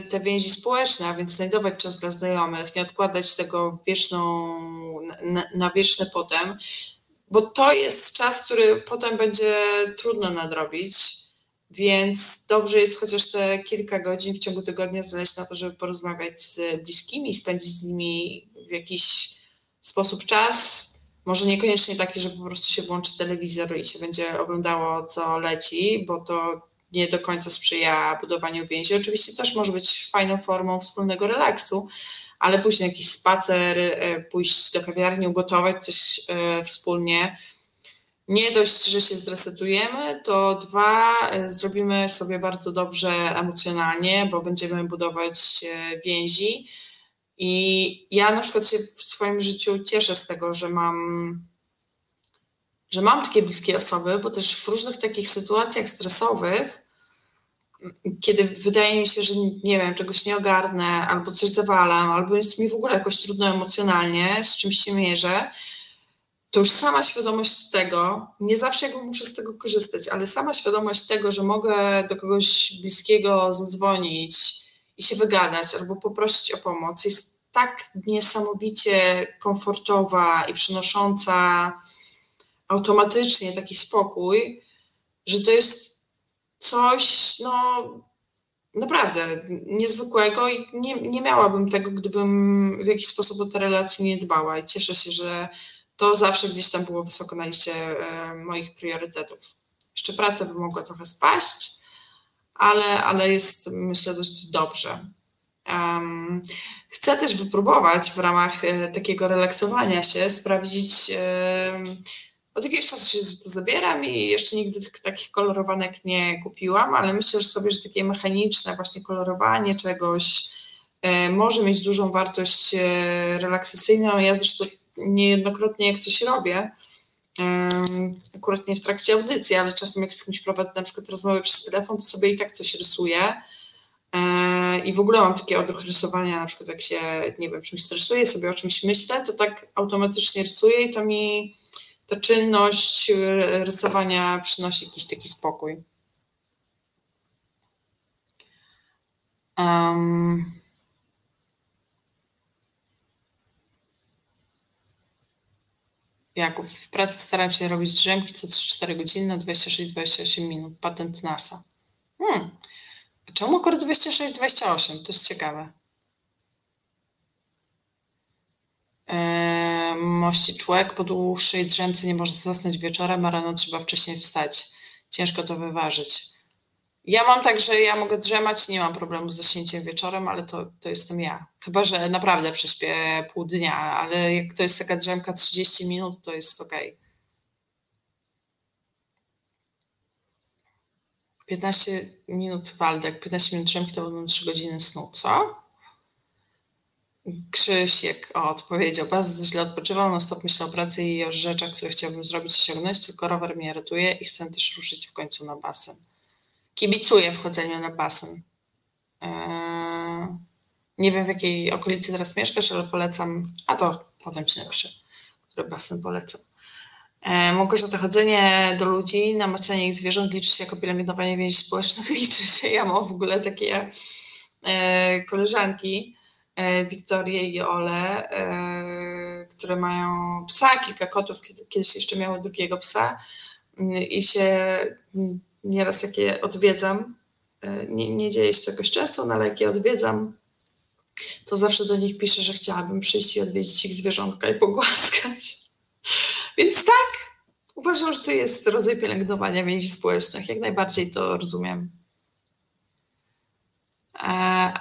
te więzi społeczne, a więc znajdować czas dla znajomych, nie odkładać tego wieczną, na, na wieczne potem, bo to jest czas, który potem będzie trudno nadrobić. Więc dobrze jest chociaż te kilka godzin w ciągu tygodnia znaleźć na to, żeby porozmawiać z bliskimi, spędzić z nimi w jakiś sposób czas, może niekoniecznie taki, że po prostu się włączy telewizor i się będzie oglądało, co leci, bo to nie do końca sprzyja budowaniu więzi. Oczywiście też może być fajną formą wspólnego relaksu, ale później jakiś spacer, e, pójść do kawiarni, ugotować coś e, wspólnie. Nie dość, że się zresetujemy, to dwa, e, zrobimy sobie bardzo dobrze emocjonalnie, bo będziemy budować więzi i ja na przykład się w swoim życiu cieszę z tego, że mam, że mam takie bliskie osoby, bo też w różnych takich sytuacjach stresowych, kiedy wydaje mi się, że nie wiem, czegoś nie ogarnę, albo coś zawalam, albo jest mi w ogóle jakoś trudno emocjonalnie, z czymś się mierzę, to już sama świadomość tego, nie zawsze jakby muszę z tego korzystać, ale sama świadomość tego, że mogę do kogoś bliskiego zadzwonić i się wygadać, albo poprosić o pomoc, jest tak niesamowicie komfortowa i przynosząca automatycznie taki spokój, że to jest coś, no, naprawdę niezwykłego i nie, nie miałabym tego, gdybym w jakiś sposób o te relacje nie dbała i cieszę się, że to zawsze gdzieś tam było wysoko na liście e, moich priorytetów. Jeszcze praca by mogła trochę spaść, ale, ale jest myślę dość dobrze. Um, chcę też wypróbować w ramach e, takiego relaksowania się, sprawdzić. E, od jakiegoś czasu się to zabieram i jeszcze nigdy takich kolorowanek nie kupiłam, ale myślę że sobie, że takie mechaniczne właśnie kolorowanie czegoś e, może mieć dużą wartość e, relaksacyjną. Ja zresztą niejednokrotnie jak coś robię, akurat nie w trakcie audycji, ale czasem jak z kimś prowadzę na przykład rozmowę przez telefon, to sobie i tak coś rysuję. E, I w ogóle mam takie odruch rysowania, na przykład jak się, nie wiem, czymś stresuję, sobie o czymś myślę, to tak automatycznie rysuję i to mi ta czynność rysowania przynosi jakiś taki spokój. Um, Jakub, w pracy staram się robić drzemki co 3-4 godziny na 26-28 minut. Patent NASA. Hmm. A czemu akurat 26-28? To jest ciekawe. Eee, mości człowiek po dłuższej drzemce nie może zasnąć wieczorem, a rano trzeba wcześniej wstać. Ciężko to wyważyć. Ja mam tak, że ja mogę drzemać, nie mam problemu z zaśnięciem wieczorem, ale to, to jestem ja. Chyba, że naprawdę prześpię pół dnia, ale jak to jest taka drzemka 30 minut, to jest ok. 15 minut Waldek, 15 minut drzemki to będą 3 godziny snu, co? Krzysiek odpowiedział, bardzo źle odpoczywam, na stop myślę o pracy i o rzeczach, które chciałbym zrobić, osiągnąć, tylko rower mnie ratuje i chcę też ruszyć w końcu na basen kibicuję wchodzeniu na basen. Eee, nie wiem, w jakiej okolicy teraz mieszkasz, ale polecam, a to potem ci napiszę, który basen polecam. Eee, to chodzenie do ludzi, namacanie ich zwierząt liczy się jako pielęgnowanie więzi społecznych, liczy się. Ja mam w ogóle takie e, koleżanki, e, Wiktorię i Ole, e, które mają psa, kilka kotów, kiedyś jeszcze miały drugiego psa i się nieraz jak je odwiedzam, e, nie, nie dzieje się czegoś często, no ale jak je odwiedzam, to zawsze do nich piszę, że chciałabym przyjść i odwiedzić ich zwierzątka i pogłaskać. Więc tak, uważam, że to jest rodzaj pielęgnowania więzi społecznych. Jak najbardziej to rozumiem. E,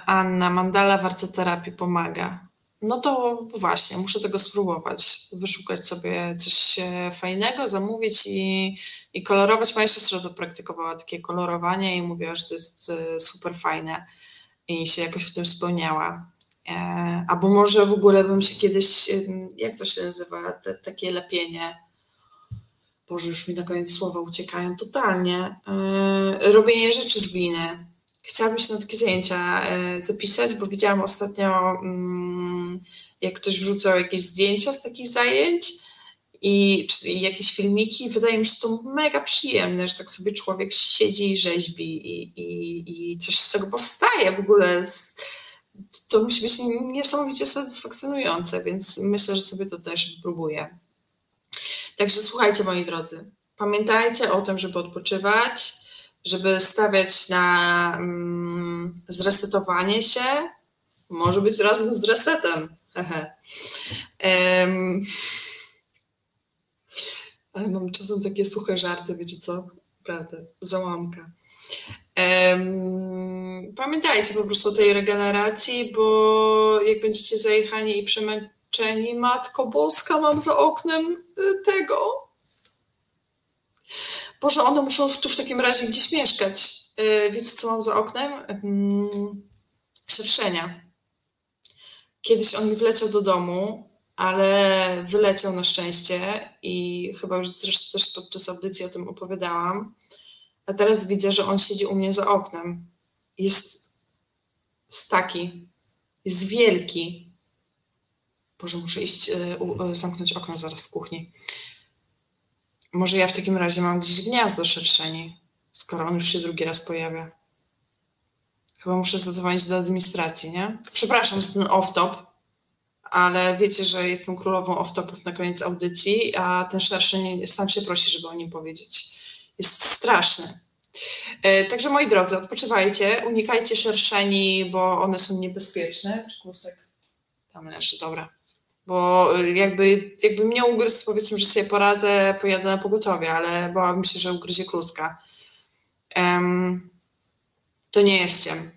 Anna, mandala warta terapii pomaga no to właśnie, muszę tego spróbować, wyszukać sobie coś e, fajnego, zamówić i, i kolorować. Moja siostra to praktykowała takie kolorowanie i mówiła, że to jest e, super fajne i się jakoś w tym spełniała. Albo może w ogóle bym się kiedyś, jak to się nazywa, te, takie lepienie, Boże, już mi na koniec słowa uciekają totalnie, robienie rzeczy z gliny Chciałabym się na takie zajęcia e, zapisać, bo widziałam ostatnio, mm, jak ktoś wrzucał jakieś zdjęcia z takich zajęć i czy jakieś filmiki. Wydaje mi się to mega przyjemne, że tak sobie człowiek siedzi i rzeźbi i, i, i coś z tego powstaje w ogóle. To musi być niesamowicie satysfakcjonujące, więc myślę, że sobie to też wypróbuję. Także słuchajcie, moi drodzy, pamiętajcie o tym, żeby odpoczywać żeby stawiać na mm, zresetowanie się, może być razem z resetem. um, ale mam czasem takie suche żarty, wiecie co? Prawda, załamka. Um, pamiętajcie po prostu o tej regeneracji, bo jak będziecie zajechani i przemęczeni, Matko Boska, mam za oknem y, tego Boże, one muszą tu w takim razie gdzieś mieszkać. Y, wiecie, co mam za oknem? Mm, szerszenia. Kiedyś on mi wleciał do domu, ale wyleciał na szczęście i chyba już zresztą też podczas audycji o tym opowiadałam. A teraz widzę, że on siedzi u mnie za oknem. Jest, jest taki, jest wielki. Boże, muszę iść y, y, zamknąć okno zaraz w kuchni. Może ja w takim razie mam gdzieś gniazdo szerszeni, skoro on już się drugi raz pojawia. Chyba muszę zadzwonić do administracji, nie? Przepraszam za ten off-top, ale wiecie, że jestem królową off-topów na koniec audycji, a ten szerszy sam się prosi, żeby o nim powiedzieć. Jest straszny. E, Także moi drodzy, odpoczywajcie, unikajcie szerszeni, bo one są niebezpieczne. Czy klusek tam leży, dobra. Bo y, jakby, jakby mnie ugryzł, powiedzmy, że sobie poradzę, pojadę na pogotowie, ale bałabym się, że ugryzie kluska. Em, to nie jest ciem.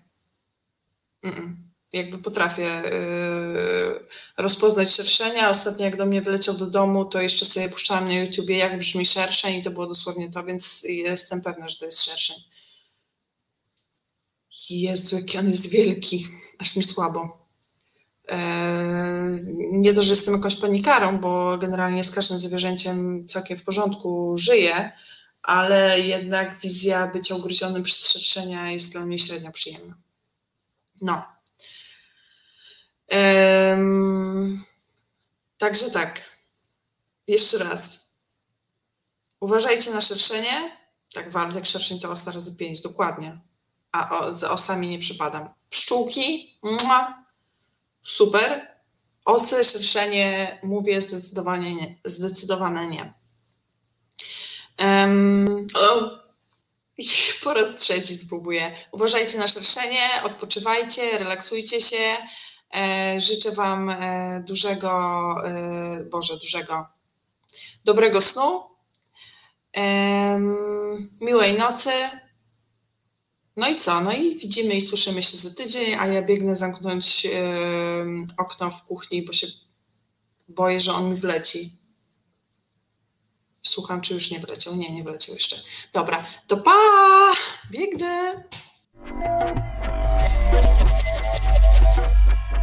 Mm-mm. Jakby potrafię y, rozpoznać szerszenia. Ostatnio jak do mnie wyleciał do domu, to jeszcze sobie puszczałam na YouTubie, jak brzmi szerszeń i to było dosłownie to, więc jestem pewna, że to jest szerszeń. Jezu, jaki on jest wielki, aż mi słabo. Eee, nie to, że jestem jakąś panikarą, bo generalnie z każdym zwierzęciem całkiem w porządku żyję, ale jednak wizja bycia ugryzionym przez szerszenia jest dla mnie średnio przyjemna. No. Także tak. Jeszcze raz. Uważajcie na szerszenie. Tak, Waldek szerszeń to osa razy 5, dokładnie. A o, z osami nie przypadam. Pszczółki, mua, super. Osy, szerszenie, mówię zdecydowanie nie. Zdecydowane nie. O, i po raz trzeci spróbuję. Uważajcie na szerszenie, odpoczywajcie, relaksujcie się. E, życzę Wam e, dużego, e, Boże, dużego, dobrego snu, em, miłej nocy. No i co? No i widzimy i słyszymy się za tydzień, a ja biegnę zamknąć em, okno w kuchni, bo się boję, że on mi wleci. Słucham, czy już nie wleciał. Nie, nie wleciał jeszcze. Dobra, to pa! Biegnę!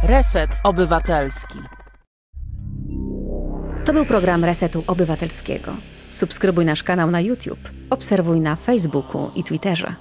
Reset Obywatelski. To był program Resetu Obywatelskiego. Subskrybuj nasz kanał na YouTube, obserwuj na Facebooku i Twitterze.